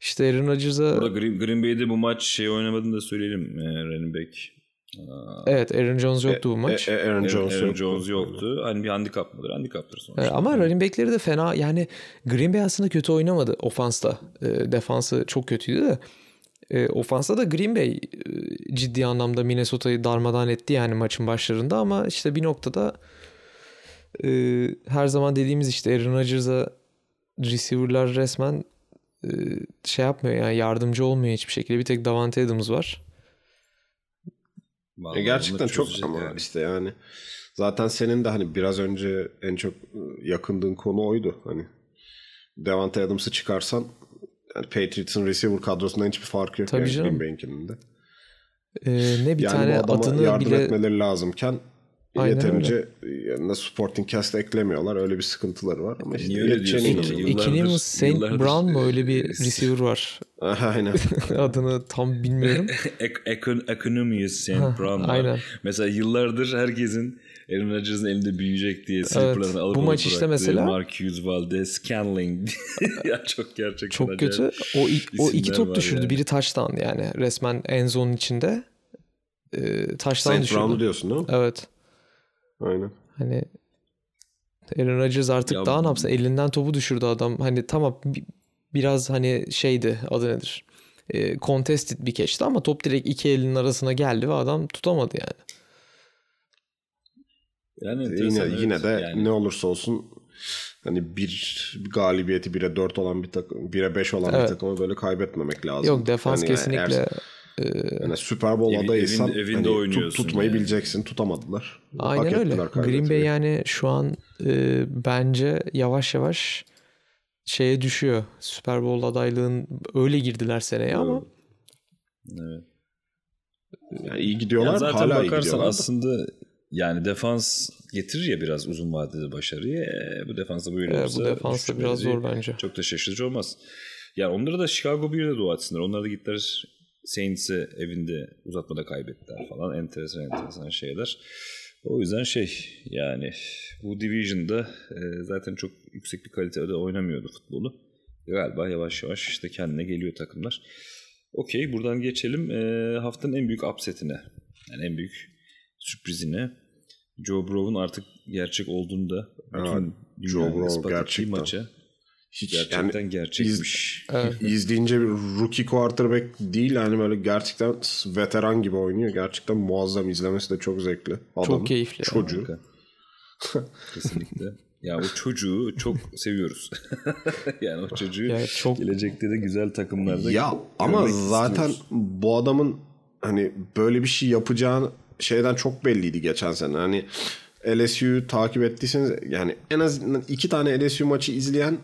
İşte Aaron Rodgers'a Green, Green Bay'de bu maç şey oynamadığını da söyleyelim. E, running back. Aa, evet Aaron Jones yoktu bu maç. E, e, Aaron Jones, Aaron yoktu. Jones yoktu. Hani bir handikap mıdır? Handikaptır sonuçta. Evet, ama running back'leri de fena yani Green Bay aslında kötü oynamadı ofansta. E, defansı çok kötüydü de. E, ofansta da Green Bay e, ciddi anlamda Minnesota'yı darmadan etti yani maçın başlarında ama işte bir noktada e, her zaman dediğimiz işte Aaron Rodgers'a receiver'lar resmen e, şey yapmıyor yani yardımcı olmuyor hiçbir şekilde. Bir tek Davante Adams var. Vallahi E, gerçekten çok ama yani. işte yani zaten senin de hani biraz önce en çok yakındığın konu oydu. Hani Devante Adams'ı çıkarsan yani Patriots'ın receiver kadrosundan hiçbir farkı yok. Tabii yani canım. Green Bay'inkinin de. E, ne bir yani tane bu adama adını yardım bile etmeleri lazımken Aynen yeterince yanına supporting cast eklemiyorlar. Öyle bir sıkıntıları var. Ama işte Niye öyle diyorsun? St. yıllardır- Brown mu öyle bir receiver var. Aynen. Adını tam bilmiyorum. Economius. Ha, Brown var. aynen. Mesela yıllardır herkesin Aaron Rodgers'ın elinde büyüyecek diye slipper'larını alıp Bu maç işte mesela- Marcus Valdez, Scanling. ya çok gerçekten Çok kötü. O, o iki top düşürdü. yani. Biri touchdown yani. Resmen end zone'un içinde. Ee, touchdown Saint düşürdü. Brown'u diyorsun değil mi? Evet. Aynen. Hani Aaron Rodgers artık Ya daha ne yapsın? Elinden topu düşürdü adam. Hani tamam bi- biraz hani şeydi adı nedir? E, contested bir keçti ama top direkt iki elinin arasına geldi ve adam tutamadı yani. Yani Yine, evet. yine de Yani ne olursa olsun hani bir galibiyeti 1'e 4 olan bir takım, 1'e 5 olan Evet. bir takımı böyle kaybetmemek lazım. Yok defans Hani yani kesinlikle eğer- yani Super Bowl Evi- adayıysan evinde- evinde hani tut- tutmayı yani. bileceksin. Tutamadılar. aynen Hak öyle. Green Bay yani şu an e, bence yavaş yavaş şeye düşüyor. Super Bowl adaylığın öyle girdiler seneye ama evet. Yani iyi gidiyorlar. Ya zaten hala iyi bakarsan aslında yani defans getirir ya biraz uzun vadede başarıyı. E, bu defansa böyle e, olursa bu defans da biraz zor bence. Çok da şaşırtıcı olmaz. Yani onlara da Chicago bir de dua etsinler. Onlar da gittiler Saints'e evinde uzatmada kaybettiler falan. Enteresan enteresan şeyler. O yüzden şey yani bu division'da e, zaten çok yüksek bir kalitede oynamıyordu futbolu. Galiba yavaş yavaş işte kendine geliyor takımlar. Okey buradan geçelim e, haftanın en büyük upsetine. Yani en büyük sürprizine. Joe Burrow'un artık gerçek olduğunu da bütün Evet, Joe ettiği gerçekten. maça Hiç gerçekten yani gerçekmiş. Evet. izleyince bir rookie quarterback değil yani böyle gerçekten veteran gibi oynuyor. Gerçekten muazzam izlemesi de çok zevkli. Adamın, Çok keyifli. Çocuğu. Kesinlikle. Ya o çocuğu çok seviyoruz. yani o çocuğu Ya çok- gelecekte de güzel takımlarda Ya ama zaten istiyoruz. bu adamın hani böyle bir şey yapacağını şeyden çok belliydi geçen sene. Hani LSU'yu takip ettiyseniz yani en azından iki tane LSU maçı izleyen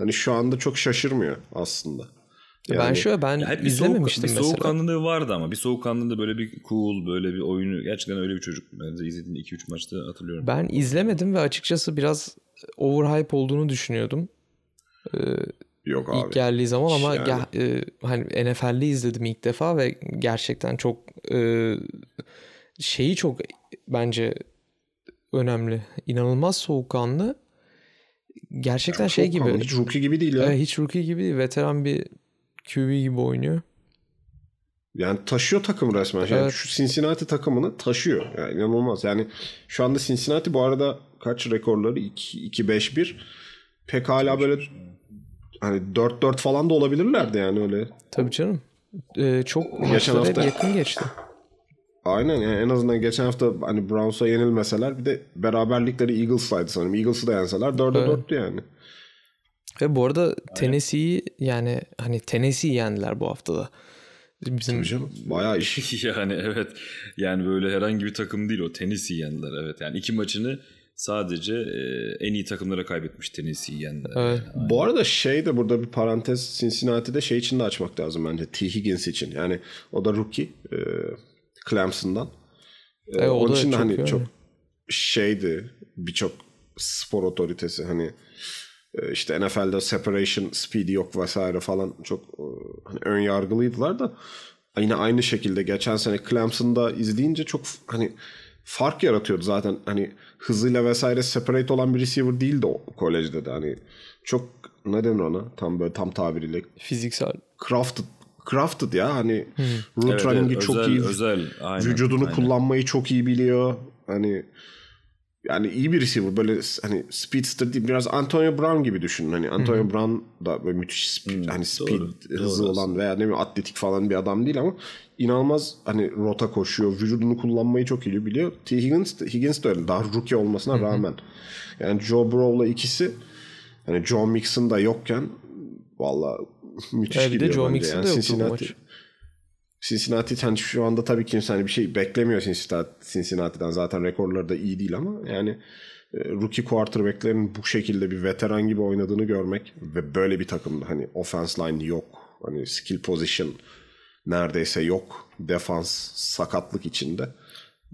hani şu anda çok şaşırmıyor aslında. ben Yani- şöyle ben Ya hep bir izlememiştim soğuk, bir mesela. soğukkanlılığı vardı ama bir soğukkanlılığı böyle bir cool böyle bir oyunu gerçekten öyle bir çocuk. Ben de izlediğim 2-3 maçta hatırlıyorum. Ben izlemedim ve açıkçası biraz overhype olduğunu düşünüyordum. Ee, Yok ilk abi. geldiği zaman ama Yani. gel- e, hani NFL'de izledim ilk defa ve gerçekten çok e, şeyi çok bence önemli. İnanılmaz soğukkanlı. Gerçekten şey Çok gibi. Hiç rookie gibi değil ya. Evet, hiç rookie gibi değil. Veteran bir QB gibi oynuyor. Yani taşıyor takım resmen. Yani Evet. Şu Cincinnati takımını taşıyor. Yani inanılmaz. Yani şu anda Cincinnati bu arada kaç rekorları? 2-5-1. Pek hala böyle hani 4-4 falan da olabilirlerdi yani öyle. Tabii canım. Ee, çok Geçen hafta- yakın geçti. Aynen yani en azından geçen hafta hani Browns'a yenilmeseler bir de beraberlikleri Eagles'laydı sanırım. Eagles'ı da yenseler 4'e Evet. 4'tü yani. Ve bu arada Tennessee'yi yani hani Tennessee'yi yendiler bu haftada. Bizim Tabii canım. Bayağı iş. yani evet. Yani böyle herhangi bir takım değil o. Tennessee yendiler evet. Yani iki maçını sadece e, en iyi takımlara kaybetmiş Tennessee'yi yendiler. Evet. Yani. Bu arada şey de burada bir parantez Cincinnati'de şey için de açmak lazım bence. T. Higgins için. Yani o da rookie. E, Clemson'dan. E, Evet, o onun da için çok hani iyi. çok şeydi birçok spor otoritesi hani e, işte NFL'de separation speed'i yok vesaire falan çok e, hani ön yargılıydılar da yine aynı şekilde geçen sene Clemson'da izleyince çok hani fark yaratıyordu zaten. Hani hızıyla vesaire separate olan bir receiver değildi o kolejde de. Hani çok ne denir ona? Tam böyle tam tabiriyle fiziksel. crafted crafted ya hani route Evet, running'i evet, çok özel, iyi Özel. Aynen, vücudunu aynen. kullanmayı çok iyi biliyor. Hani yani iyi bir receiver böyle hani speedster değil biraz Antonio Brown gibi düşünün. Hani Antonio Brown da böyle müthiş speed, hani speed doğru, hızı doğru olan veya ne bileyim atletik falan bir adam değil ama inanılmaz hani rota koşuyor. Vücudunu kullanmayı çok iyi biliyor. T. Higgins Higgins de öyle daha rookie olmasına rağmen. Yani Joe Burrow'la ikisi hani Joe Mixon da yokken valla müthiş Evet, de gidiyor Joe bence. Mixon Yani bu Cincinnati, maç. Cincinnati hani şu anda tabii kimse hani bir şey beklemiyor Cincinnati, Cincinnati'den. Zaten rekorları da iyi değil ama yani e, rookie quarterback'lerin bu şekilde bir veteran gibi oynadığını görmek ve böyle bir takımda hani offense line yok. Hani skill position neredeyse yok. Defans sakatlık içinde.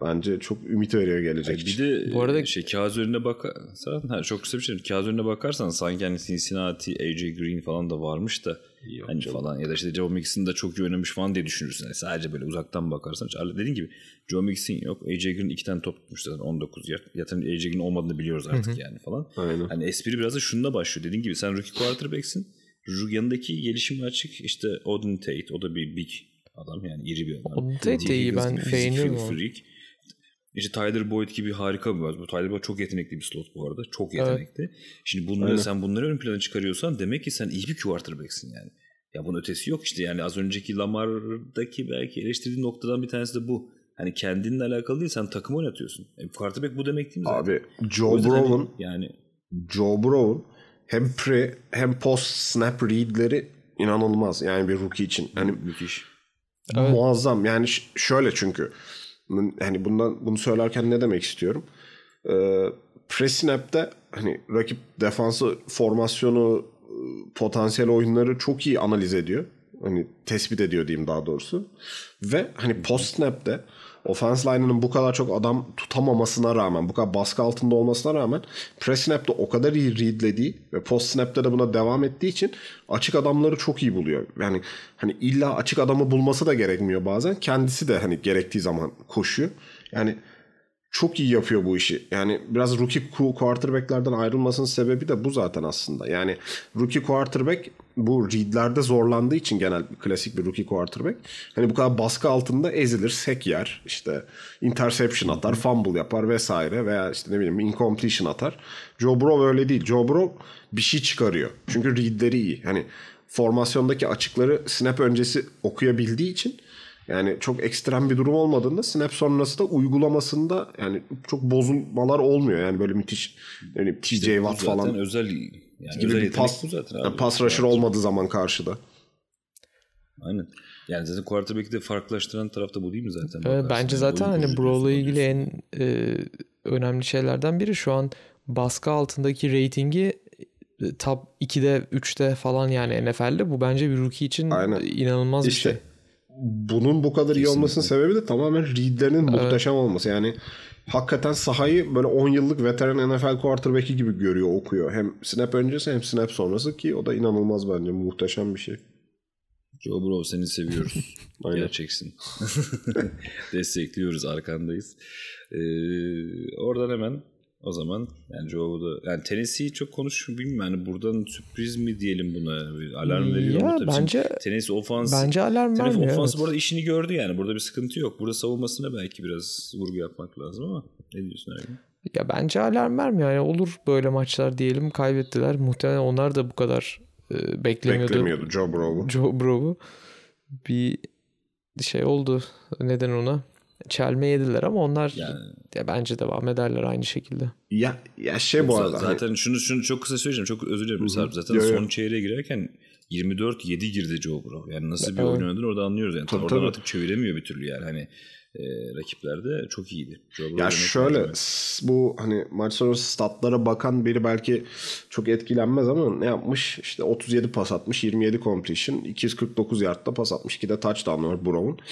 Bence çok ümit veriyor gelecek Bir de Bu arada- şey kağıt üzerine bakarsan ha, çok kısa bir şey. Kağıt üzerine bakarsan sanki hani Cincinnati, AJ Green falan da varmış da hani falan ya da işte Joe Mixon da çok iyi oynamış falan diye düşünürsün. Yani sadece böyle uzaktan bakarsan. Dediğin gibi Joe Mixon yok. AJ Green iki tane top tutmuş zaten 19 yard. Zaten AJ Green olmadığını biliyoruz artık yani falan. Aynen. Hani espri biraz da şununla başlıyor. Dediğin gibi sen rookie quarterback'sin. Yanındaki gelişimi açık. İşte Odin Tate. O da bir big adam yani iri bir adam. Odin Tate iyi, ben beğeniyorum freak. İşte Tyler Boyd gibi harika bir. Bu Tyler Boyd çok yetenekli bir slot bu arada. Çok yetenekli. Şimdi bunları Aynen. sen bunları ön plana çıkarıyorsan demek ki sen iyi bir quarterback'sin yani. Ya bunun ötesi yok işte yani az önceki Lamar'daki belki eleştirdiğin noktadan bir tanesi de bu. Hani kendinle alakalı değil sen takım oynatıyorsun. E, quarterback bu demek değil mi? zaten? Abi O Joe hani Burrow'un yani Joe Burrow'un hem pre hem post snap read'leri inanılmaz. Yani bir rookie için. Hani müthiş. Evet. muazzam. Yani şöyle çünkü hani bundan bunu söylerken ne demek istiyorum? Ee, pre-snap'te hani rakip defansı formasyonu potansiyel oyunları çok iyi analiz ediyor. Hani tespit ediyor diyeyim daha doğrusu. Ve hani post snap'te offense line'ının bu kadar çok adam tutamamasına rağmen, bu kadar baskı altında olmasına rağmen pre snap'te o kadar iyi readlediği ve post snap'te de buna devam ettiği için açık adamları çok iyi buluyor. Yani hani illa açık adamı bulması da gerekmiyor bazen. Kendisi de hani gerektiği zaman koşuyor. Yani çok iyi yapıyor bu işi. Yani biraz rookie quarterback'lerden ayrılmasının sebebi de bu zaten aslında. Yani rookie quarterback bu readlerde zorlandığı için genel klasik bir rookie quarterback. Hani bu kadar baskı altında ezilir, sek yer, işte interception atar, fumble yapar vesaire veya işte ne bileyim incompletion atar. Joe Burrow öyle değil. Joe Burrow bir şey çıkarıyor. Çünkü readleri iyi. Hani formasyondaki açıkları snap öncesi okuyabildiği için yani çok ekstrem bir durum olmadığında snap sonrası da uygulamasında yani çok bozulmalar olmuyor. Yani böyle müthiş yani TJ Bu Watt zaten falan özel yani gibi bir pas, bu zaten. yani abi. pas rusher olmadığı zaman karşıda. Aynen. Yani zaten quarterback'i de farklılaştıran tarafta bu değil mi zaten? Evet, Bakarsın. bence zaten oyun hani diyorsun, ilgili en e, önemli şeylerden biri şu an baskı altındaki reytingi e, top 2'de 3'te falan yani NFL'de bu bence bir rookie için Aynen. inanılmaz bir İşte şey. bunun bu kadar iyi olmasının sebebi de tamamen readlerinin muhteşem olması. Yani hakikaten sahayı böyle 10 yıllık veteran NFL quarterback'i gibi görüyor, okuyor. Hem snap öncesi hem snap sonrası ki o da inanılmaz bence. Muhteşem bir şey. Joe Burrow seni seviyoruz. Gerçeksin. Destekliyoruz arkandayız. Ee, oradan hemen o zaman yani Joe'da yani Tennessee'yi çok konuş bilmiyorum yani buradan sürpriz mi diyelim buna Bir alarm veriyor Ya mu? Tabii bence- Tennessee ofans Bence alarm Tennessee vermiyor. ofans evet. bu arada işini gördü yani burada bir sıkıntı yok. Burada savunmasına belki biraz vurgu yapmak lazım ama ne diyorsun abi? Ya bence alarm vermiyor. Yani olur böyle maçlar diyelim kaybettiler. Muhtemelen onlar da bu kadar e, beklemiyordu. Beklemiyordu Joe Burrow'u. Joe Burrow'u. Bir şey oldu. Neden ona? Çelme yediler ama onlar Yani ya bence devam ederler aynı şekilde. Ya, ya şey bu arada. hani- Zaten şunu şunu çok kısa söyleyeceğim. Çok özür dilerim Sarp. Zaten Yo, yo. son çeyreğe girerken 24-7 girdi Joe Burrow. Yani nasıl bir Evet. oyun oynadığını orada anlıyoruz. Yani Tabii, oradan tabii. artık çeviremiyor bir türlü yani. Hani e, rakiplerde çok iyiydi. Joe Ya şöyle bu hani maç sonrası statlara bakan biri belki çok etkilenmez ama ne yapmış? İşte 37 pas atmış, 27 completion, 249 yardta pas atmış, 2 de touchdown var Brown.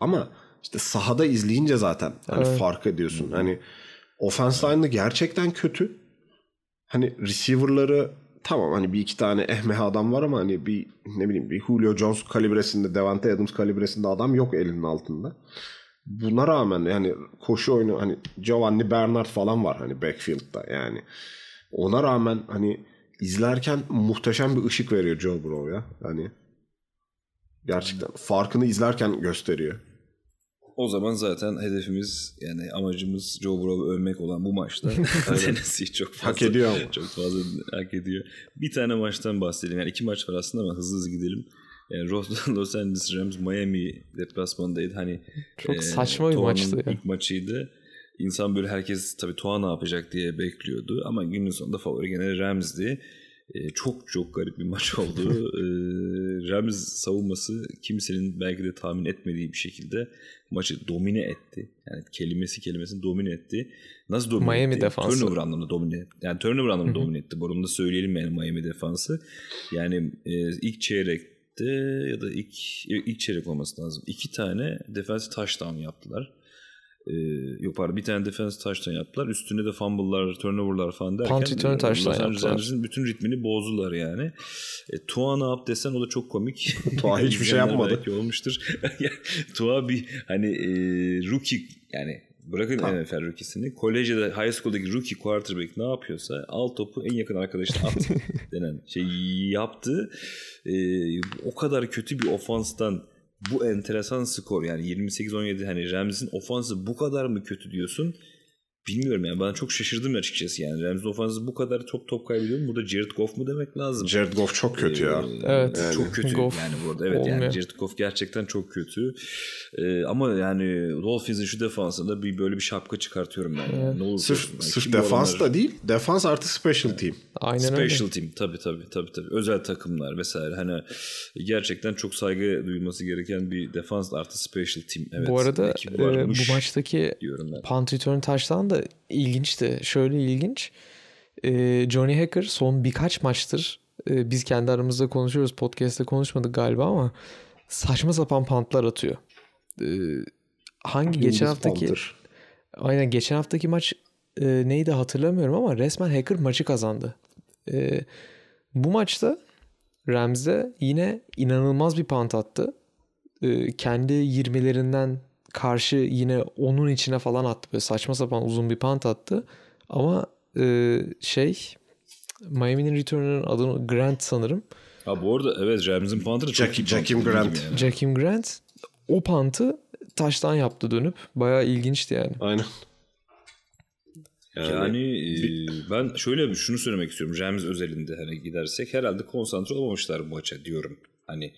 Ama işte sahada izleyince zaten hani fark ediyorsun. Hani offense line'ı gerçekten kötü. Hani receiver'ları tamam hani bir iki tane ehmeh adam var ama hani bir ne bileyim bir Julio Jones kalibresinde, Devante Adams kalibresinde adam yok elinin altında. Buna rağmen yani koşu oyunu hani Giovanni Bernard falan var hani backfield'da yani. Ona rağmen hani izlerken muhteşem bir ışık veriyor Joe Burrow ya. Hani gerçekten farkını izlerken gösteriyor. O zaman zaten hedefimiz yani amacımız Joe Burrow'u övmek olan bu maçta Tennessee çok fazla Hak ediyor ama. çok fazla hak ediyor. Bir tane maçtan bahsedelim. Yani iki maç var aslında ama hızlı hızlı gidelim. Yani Los Los Angeles Rams Miami deplasmanındaydı. Hani Çok e, saçma bir maçtı ya. ilk maçıydı. İnsan böyle herkes tabii Tua ne yapacak diye bekliyordu ama günün sonunda favori gene Rams'di. E, çok çok garip bir maç oldu. e, Rams savunması kimsenin belki de tahmin etmediği bir şekilde maçı domine etti. Yani kelimesi kelimesini domine etti. Nasıl domine Miami etti? defansı. Turnover anlamında domine etti. Yani turnover anlamında domine etti. Bu arada söyleyelim yani Miami defansı. Yani e, ilk çeyrekte ya da ilk ilk çeyrek olması lazım. İki tane defensive touchdown yaptılar. Ee, yok pardon bir tane defense touchdown yaptılar. Üstüne de fumble'lar, turnover'lar falan derken Punt return e, touchdown yaptılar. Bütün ritmini bozdular yani. E, Tua ne yap desen o da çok komik. Tua hiçbir şey yapmadı. Belki olmuştur. Tua bir hani e, rookie yani bırakın NFL rookie'sini. Kolejde de high school'daki rookie quarterback ne yapıyorsa al topu en yakın arkadaşına at denen şeyi yaptı. E, o kadar kötü bir ofanstan bu enteresan skor yani 28-17 hani Rams'in ofansı bu kadar mı kötü diyorsun? Bilmiyorum yani ben çok şaşırdım açıkçası yani. Rams'in ofansı bu kadar top top kaybediyor mu? Burada Jared Goff mu demek lazım? Jared Goff çok kötü ya. Evet. Ee, Çok kötü Goff yani bu arada. Evet olmuyor. yani Jared Goff gerçekten çok kötü. Ee, ama yani Dolphins'in şu defansında bir böyle bir şapka çıkartıyorum ben. Yani. Ne olursa Sırf. Yani sırf kim defans da değil. Defans artı special team. Aynen öyle. Special team tabii tabii tabii tabii. Özel takımlar vesaire. Hani gerçekten çok saygı duyulması gereken bir defans artı special team. Evet. bu arada e, bu maçtaki punt return taştan da ilginçti. Şöyle ilginç. E, Johnny Hacker son birkaç maçtır e, biz kendi aramızda konuşuyoruz. Podcast'te konuşmadık galiba ama saçma sapan puntlar atıyor. E, hangi geçen Yıldız haftaki Panther. aynen geçen haftaki maç e, neydi hatırlamıyorum ama resmen Hacker maçı kazandı. E, bu maçta Rams'de yine inanılmaz bir punt attı. E, kendi 20'lerinden karşı yine onun içine falan attı. Böyle saçma sapan uzun bir punt attı. Ama e, şey Miami'nin return'ının adını Grant sanırım. Ha bu arada evet Rams'in Panther'ı çok Jack- iyi Jackim Grant. yani. Jakim Grant o pantı taştan yaptı dönüp. Bayağı ilginçti yani. Aynen. Yani e, ben şöyle bir şunu söylemek istiyorum. Rams özelinde hani gidersek herhalde konsantre olamamışlar bu maça diyorum. Hani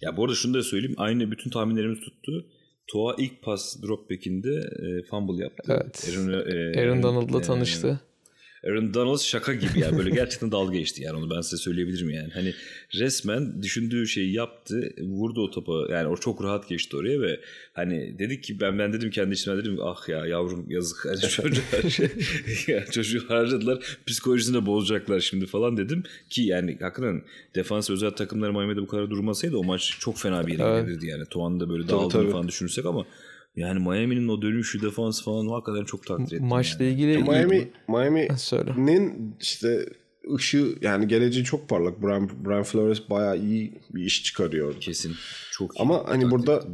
ya bu arada şunu da söyleyeyim. Aynı bütün tahminlerimiz tuttu. Toa ilk pas drop back'inde e, fumble yaptı. Evet. Aaron, e, Aaron Donald'la e, tanıştı. Aaron Donald şaka gibi yani böyle gerçekten dalga geçti yani onu ben size söyleyebilirim yani. Hani resmen düşündüğü şeyi yaptı, vurdu o topa yani o çok rahat geçti oraya ve hani dedik ki ben ben dedim kendi içimden dedim ah ya yavrum yazık hani çocuğu, ya çocuğu harcadılar psikolojisini de bozacaklar şimdi falan dedim ki yani hakikaten defans özel takımlar Miami'de bu kadar durmasaydı o maç çok fena bir yere Evet. gidebilirdi yani. Tuan'ın da böyle Tabii, dağıldığını tabii. falan düşünürsek ama yani Miami'nin o dönüşü defans falan hakikaten çok takdir ettim. Maçla yani. ilgili Miami Miami Ha, söyle. Nin işte ışığı yani geleceği çok parlak. Brian, Brian Flores bayağı iyi bir iş çıkarıyor. Kesin. Çok iyi. Ama hani burada.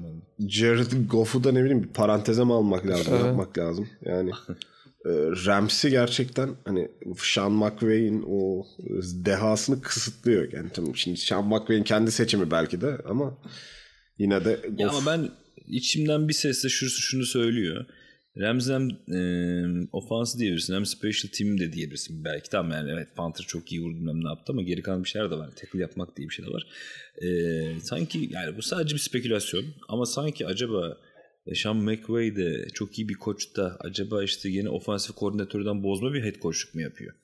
Jared Goff'u da ne bileyim bir paranteze mi almak lazım, Evet. yapmak lazım. Yani e, Rams'i gerçekten hani Sean McVay'in o dehasını kısıtlıyor. Yani tamam şimdi Sean McVay'in kendi seçimi belki de ama yine de Goff Ya ama ben içimden bir sesle şunu, şunu söylüyor. Rams e, ofansı diyebilirsin hem special team de diyebilirsin belki. Tamam yani evet Panther çok iyi vurdu ne yaptı ama geri kalan bir şeyler de var. Tackle yapmak diye bir şey de var. E, sanki yani bu sadece bir spekülasyon ama sanki acaba e, Sean McVay de çok iyi bir koç da acaba işte yeni ofansif koordinatörden bozma bir head coachluk mu yapıyor?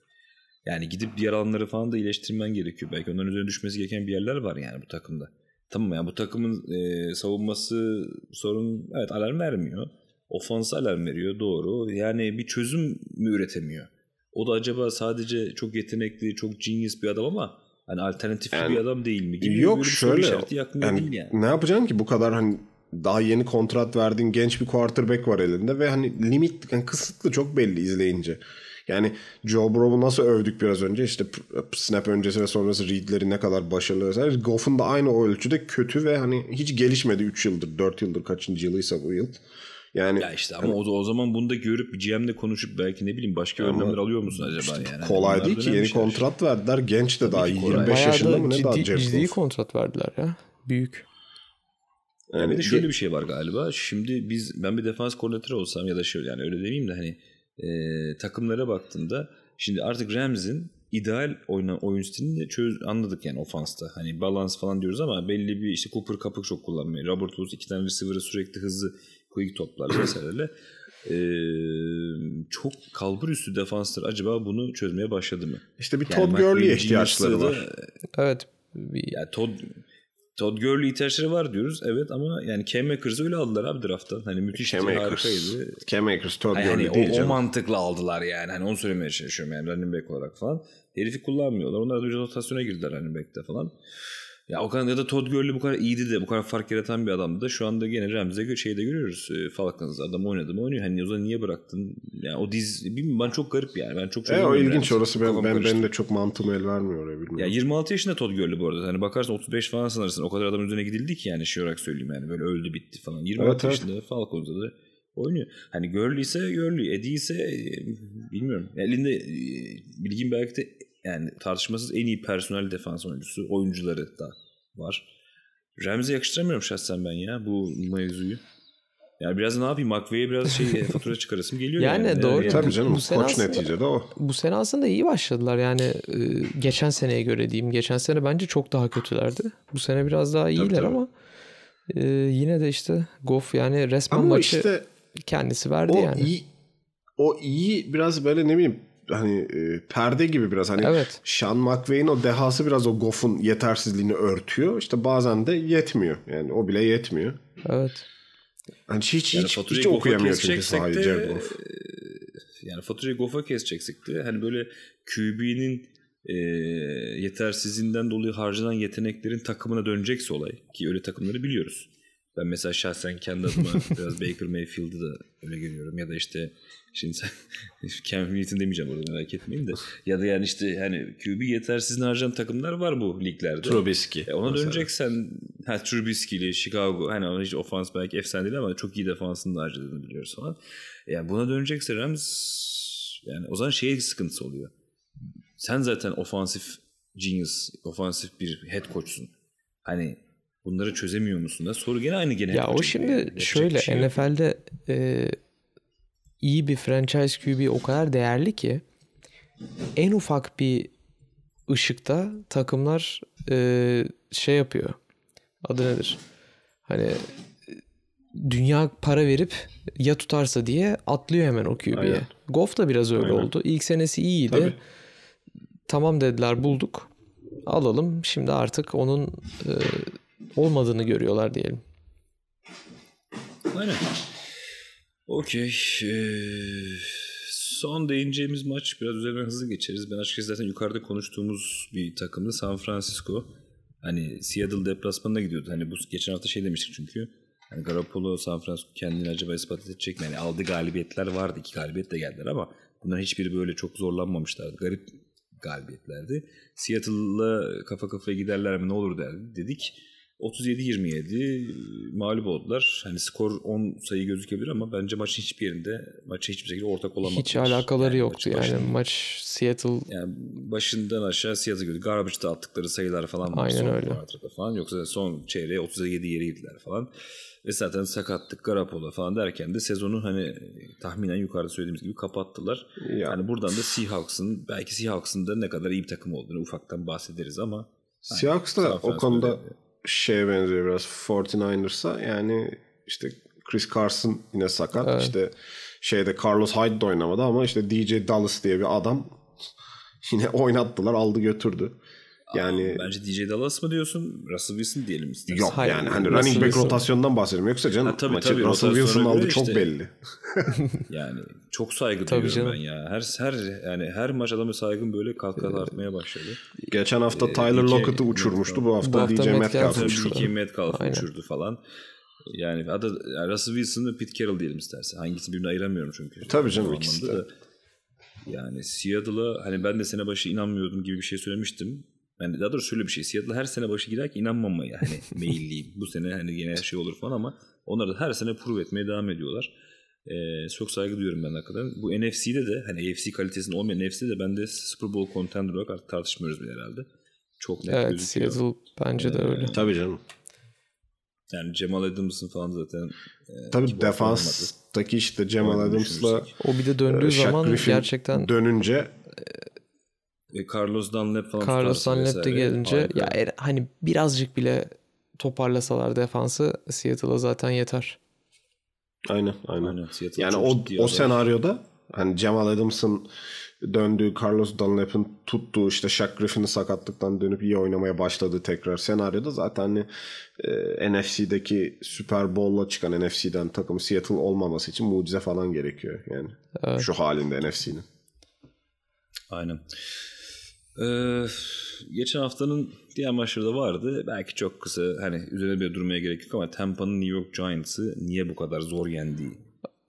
Yani gidip diğer alanları falan da iyileştirmen gerekiyor. Belki onların üzerine düşmesi gereken bir yerler var yani bu takımda. Tamam yani bu takımın e, savunması sorun evet alarm vermiyor. Ofans alarm veriyor doğru. Yani bir çözüm mü üretemiyor? O da acaba sadece çok yetenekli, çok genius bir adam ama hani alternatifli Yani- bir adam değil mi? Gibi Yok bir şöyle yani, değil yani. ne yapacaksın ki bu kadar hani daha yeni kontrat verdiğin genç bir quarterback var elinde ve hani limit yani kısıtlı çok belli izleyince. Yani Joe Burrow'u nasıl övdük biraz önce işte snap öncesi ve sonrası readleri ne kadar başarılı vesaire. Goff'un da aynı o ölçüde kötü ve hani hiç gelişmedi 3 yıldır 4 yıldır kaçıncı yılıysa bu yıl. Yani Ya işte ama o, o zaman bunu da görüp GM'le konuşup belki ne bileyim başka önlemler alıyor musun acaba yani? Hani kolay değil ki yeni kontrat verdiler. Genç de daha ki kolay. 25 Bayağı yaşında da mı ne daha ciddi, Jared ciddi Goff. kontrat verdiler ya. Büyük. Ya bir de Yani şöyle bir şey var galiba. Şimdi biz ben bir defans koordinatörü olsam ya da şöyle yani öyle demeyeyim de hani e, takımlara baktığında şimdi artık Rams'in ideal oyna, oyun stilini de çöz, anladık yani ofansta. Hani balans falan diyoruz ama belli bir işte Cooper kapık çok kullanmıyor. Robert Woods iki tane receiver'ı sürekli hızlı quick toplar vesaireyle. E, çok kalbur üstü defanslar acaba bunu çözmeye başladı mı? işte bir Yani Todd Gurley'e ihtiyaçları var. da- Evet. Bir, ya Todd Todd Gurley ihtiyaçları var diyoruz. Evet ama yani Cam Akers'ı öyle aldılar abi draft'tan. Hani müthişti, Cam Akers. Cam Akers, Todd Hani, Gurley hani değil o, o canım. mantıkla aldılar yani. Hani onu söylemeye çalışıyorum yani running back olarak falan. Herifi kullanmıyorlar. Onlar da rotasyona girdiler running back'te falan. Ya o kadar ya da Todd Gurley bu kadar iyiydi de bu kadar fark yaratan bir adamdı da şu anda gene Ramsey'de şeyde görüyoruz. E, Falcons adam oynadı mı oynuyor. Hani o zaman niye bıraktın? Yani o diz bilmiyorum ben çok garip yani. Ben çok E, o ilginç Ramsey. orası ben, Kafam ben, karıştı. benim de çok mantığım el vermiyor oraya bilmiyorum. Ya 26 yaşında Todd Gurley bu arada. Hani bakarsan 35 falan sanırsın. O kadar adam üzerine gidildi ki yani şey olarak söyleyeyim yani. Böyle öldü bitti falan. 26 Evet, evet. yaşında Falcons'da da oynuyor. Hani Gurley ise Gurley. Eddie ise e, bilmiyorum. Elinde e, bilgim belki de yani tartışmasız en iyi personel defans oyuncusu. Oyuncuları da var. Ramsey yakıştıramıyorum şahsen ben ya bu mevzuyu. Yani biraz ne yapayım? McVay'e biraz şey fatura çıkarasım geliyor yani. Yani doğru. Tabii canım Bu sene koç aslında- neticede o. Bu sene aslında iyi başladılar. Yani e, geçen seneye göre diyeyim. Geçen sene bence çok daha kötülerdi. Bu sene biraz daha iyiler tabii. ama e, yine de işte Goff yani resmen Ama maçı işte kendisi verdi o yani. iyi o iyi biraz böyle ne bileyim hani e, perde gibi biraz hani Evet. Sean McVay'in o dehası biraz o Goff'un yetersizliğini örtüyor. İşte bazen de yetmiyor. Yani o bile yetmiyor. Evet. Hani hiç Yani hiç, hiç okuyamıyor çünkü sahayı Jared Goff. e, yani faturayı Goff'a keseceksek de hani böyle QB'nin e, yetersizliğinden dolayı harcanan yeteneklerin takımına dönecekse olay ki öyle takımları biliyoruz. Ben mesela şahsen kendi adıma biraz Baker Mayfield'ı da öyle görüyorum ya da işte şimdi sen Cam Newton demeyeceğim orada merak etmeyin de ya da yani işte hani QB yetersizliğini harcayan takımlar var bu liglerde. Trubisky. E ona mesela. döneceksen ha Trubisky'li Chicago hani ona hiç ofans belki efsane değil ama çok iyi defansını da harcadığını biliyoruz falan. Yani buna dönecekse Rams yani o zaman şey sıkıntısı oluyor. Sen zaten ofansif genius, ofansif bir head coach'sun. Hani bunları çözemiyor musun da soru gene aynı gene. head Ya o şimdi. Yapacak şöyle şey. NFL'de e, iyi bir franchise QB o kadar değerli ki en ufak bir ışıkta takımlar e, şey yapıyor. Adı nedir? Hani e, dünya para verip ya tutarsa diye atlıyor hemen o QB'ye. Goff da biraz öyle Aynen. oldu. İlk senesi iyiydi. Tabii. Tamam dediler bulduk. Alalım. Şimdi artık onun e, olmadığını görüyorlar diyelim. Aynen. Okey. Ee, son değineceğimiz maç biraz üzerinden hızlı geçeriz. Ben açıkçası zaten yukarıda konuştuğumuz bir takımdı San Francisco. Hani Seattle deplasmanına gidiyordu. Hani bu geçen hafta şey demiştik çünkü. Hani Garoppolo San Francisco kendini acaba ispat edecek mi? Yani aldığı galibiyetler vardı. iki galibiyet de geldiler ama bunların hiçbiri böyle çok zorlanmamışlardı. Garip galibiyetlerdi. Seattle'la kafa kafaya giderler mi ne olur derdi. Dedik. 37-27 mağlup oldular. Hani skor 10 sayı gözükebilir ama bence maçın hiçbir yerinde maça hiçbir şekilde ortak olamadılar. Hiç alakaları yoktu maçın yani. Maç Seattle yani başından aşağı Seattle gördü. Garbage'da attıkları sayılar falan var. Aynen son öyle. falan. Yoksa son çeyreğe 37 yere girdiler falan. Ve zaten sakatlık, Garoppolo falan derken de sezonu hani tahminen yukarıda söylediğimiz gibi kapattılar. Ya. Yani buradan da Seahawks'ın belki Seahawks'ın da ne kadar iyi bir takım olduğunu ufaktan bahsederiz ama Seahawks da o konuda öyle. Şeye benziyor biraz 49ers'a yani işte Chris Carson yine sakat. İşte şeyde Carlos Hyde de oynamadı ama işte DJ Dallas diye bir adam yine oynattılar aldı götürdü. Yani bence DJ Dallas mı diyorsun? Russell Wilson diyelim istersen. yok Hayır, yani hani Russell running back Wilson. rotasyondan bahsediyorum. Yoksa canım Ha, tabii, maçı tabii, Russell Wilson'ın göre aldığı çok işte. belli. Yani çok saygı Tabii duyuyorum canım. ben ya. Her her yani her maç adama saygım böyle kalk kalk artmaya başladı. Geçen hafta Tyler iki- Lockett'ı uçurmuştu. Bu hafta, Bu hafta DJ Metcalf Metcalf'ı uçurdu. uçurdu. DK Metcalf Aynen. uçurdu falan. Yani adı yani Russell Wilson ve Pete Carroll diyelim istersen. Hangisi birini ayıramıyorum çünkü. Tabii canım, ikisi da. Yani Seattle'a hani ben de sene başı inanmıyordum gibi bir şey söylemiştim. Yani daha doğrusu şöyle bir şey. Seattle'a her sene başı girerken inanmamaya hani meyilliyim. Bu sene hani yine her şey olur falan ama onlar da her sene prove etmeye devam ediyorlar. Ee, çok saygı duyuyorum ben hakikaten. Bu NFC'de de hani AFC kalitesinde olmayan NFC'de de ben de Super Bowl contender olarak artık tartışmıyoruz bile herhalde. Çok net evet gözüküyor. Seattle bence de öyle. Tabii canım. Yani Cemal Adams'ın falan zaten e, Tabii defanstaki işte Jamal Oynadığını Adams'la. O bir de döndüğü e, zaman Griffin gerçekten dönünce Carlos Dunlap falan Carlos Dunlap de gelince harika. ya er- hani birazcık bile toparlasalar defansı Seattle'a zaten yeter. aynen aynen. Aynen, Seattle Yani o o senaryoda hani Jamal Adams'ın döndüğü Carlos Dunlap'ın tuttuğu işte Shaq Griffin'in sakatlıktan dönüp iyi oynamaya başladığı tekrar senaryoda zaten hani e, NFC'deki Super Bowl'la çıkan NFC'den takım Seattle olmaması için mucize falan gerekiyor yani. Evet. Şu halinde NFC'nin. Aynen. Ee, geçen haftanın diğer maçları da vardı. Belki çok kısa hani üzerine bir durmaya gerek yok ama Tampa'nın New York Giants'ı niye bu kadar zor yendiği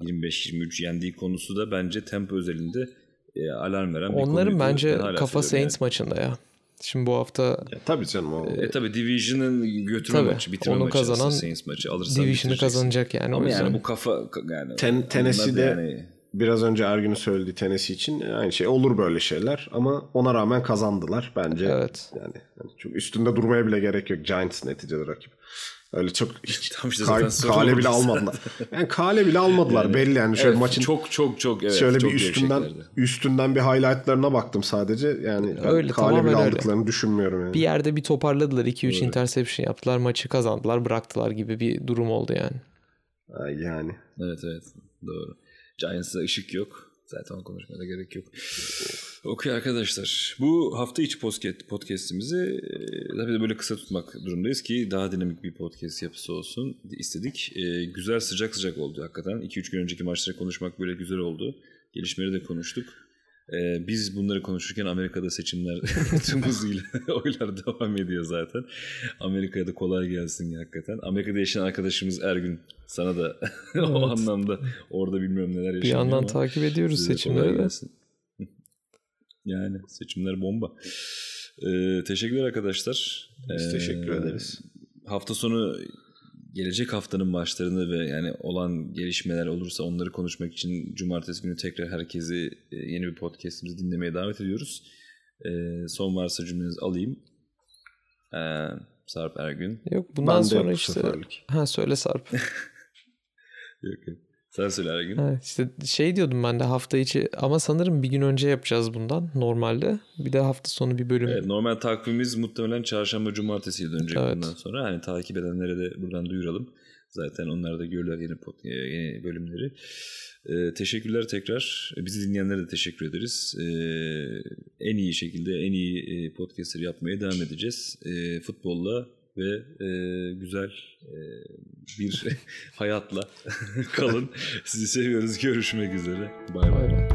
25-23 yendiği konusu da bence Tampa özelinde e, alarm veren bir Onların bence kafa Saints maçında ya. Şimdi bu hafta Ya, tabii canım o. yani. E tabi Division'ın götürme Tabii, maçı, bitirme onu maçı kazanan Saints maçı. Alırsan Division'ı kazanacak yani o Ama yüzden. yani bu kafa yani Ten- Tennessee'de yani biraz önce Ergün'ün söylediği Tennessee için aynı şey. Olur böyle şeyler ama ona rağmen kazandılar bence. Evet. Yani, yani çok üstünde durmaya bile gerek yok. Giants neticede rakip. Öyle çok hiç Tam işte ka- kale bile almadılar. Yani kale bile almadılar belli yani. Şöyle Evet, maçın çok çok çok evet şöyle çok bir üstünden üstünden bir highlightlarına baktım sadece. Yani Öyle, kale bile öyle. aldıklarını düşünmüyorum yani. bir yerde bir toparladılar. 2-3 interception yaptılar. Maçı kazandılar. Bıraktılar gibi bir durum oldu yani. Yani. Evet evet doğru. Giants'da ışık yok. Zaten konuşmaya da gerek yok. Okey arkadaşlar. Bu hafta içi podcast, podcastimizi e, tabii de böyle kısa tutmak durumdayız ki daha dinamik bir podcast yapısı olsun istedik. E, güzel sıcak sıcak oldu hakikaten. 2-3 gün önceki maçları konuşmak böyle güzel oldu. Gelişmeleri de konuştuk. E, biz bunları konuşurken Amerika'da seçimler tüm hızıyla oylar devam ediyor zaten. Amerika'ya da kolay gelsin hakikaten. Amerika'da yaşayan arkadaşımız Ergün sana da o anlamda orada bilmiyorum neler Bir yaşanıyor yandan ama takip ediyoruz seçimleri de. Yani seçimler bomba. Ee, teşekkürler arkadaşlar. Biz Ee, teşekkür ederiz. Hafta sonu gelecek haftanın maçlarını ve yani olan gelişmeler olursa onları konuşmak için cumartesi günü tekrar herkesi e, yeni bir podcastimizi dinlemeye davet ediyoruz. Ee, son varsa cümlenizi alayım. Ee, Sarp Ergün. Yok bundan Ben sonra işte seferlik. ha söyle Sarp. Yok, yok. Sen söyle Ergün. ha, işte şey diyordum ben de hafta içi ama sanırım bir gün önce yapacağız bundan normalde. Bir de hafta sonu bir bölüm. Evet, normal takvimimiz muhtemelen çarşamba cumartesiye dönecek Evet. bundan sonra. Hani takip edenlere de buradan duyuralım. Zaten onlar da görürler yeni, e, yeni bölümleri. Ee, teşekkürler tekrar. Bizi dinleyenlere de teşekkür ederiz. Ee, en iyi şekilde en iyi e, podcastleri yapmaya devam edeceğiz. Ee, futbolla ve e, güzel e, bir hayatla kalın. Sizi seviyoruz. Görüşmek üzere. Bay bay.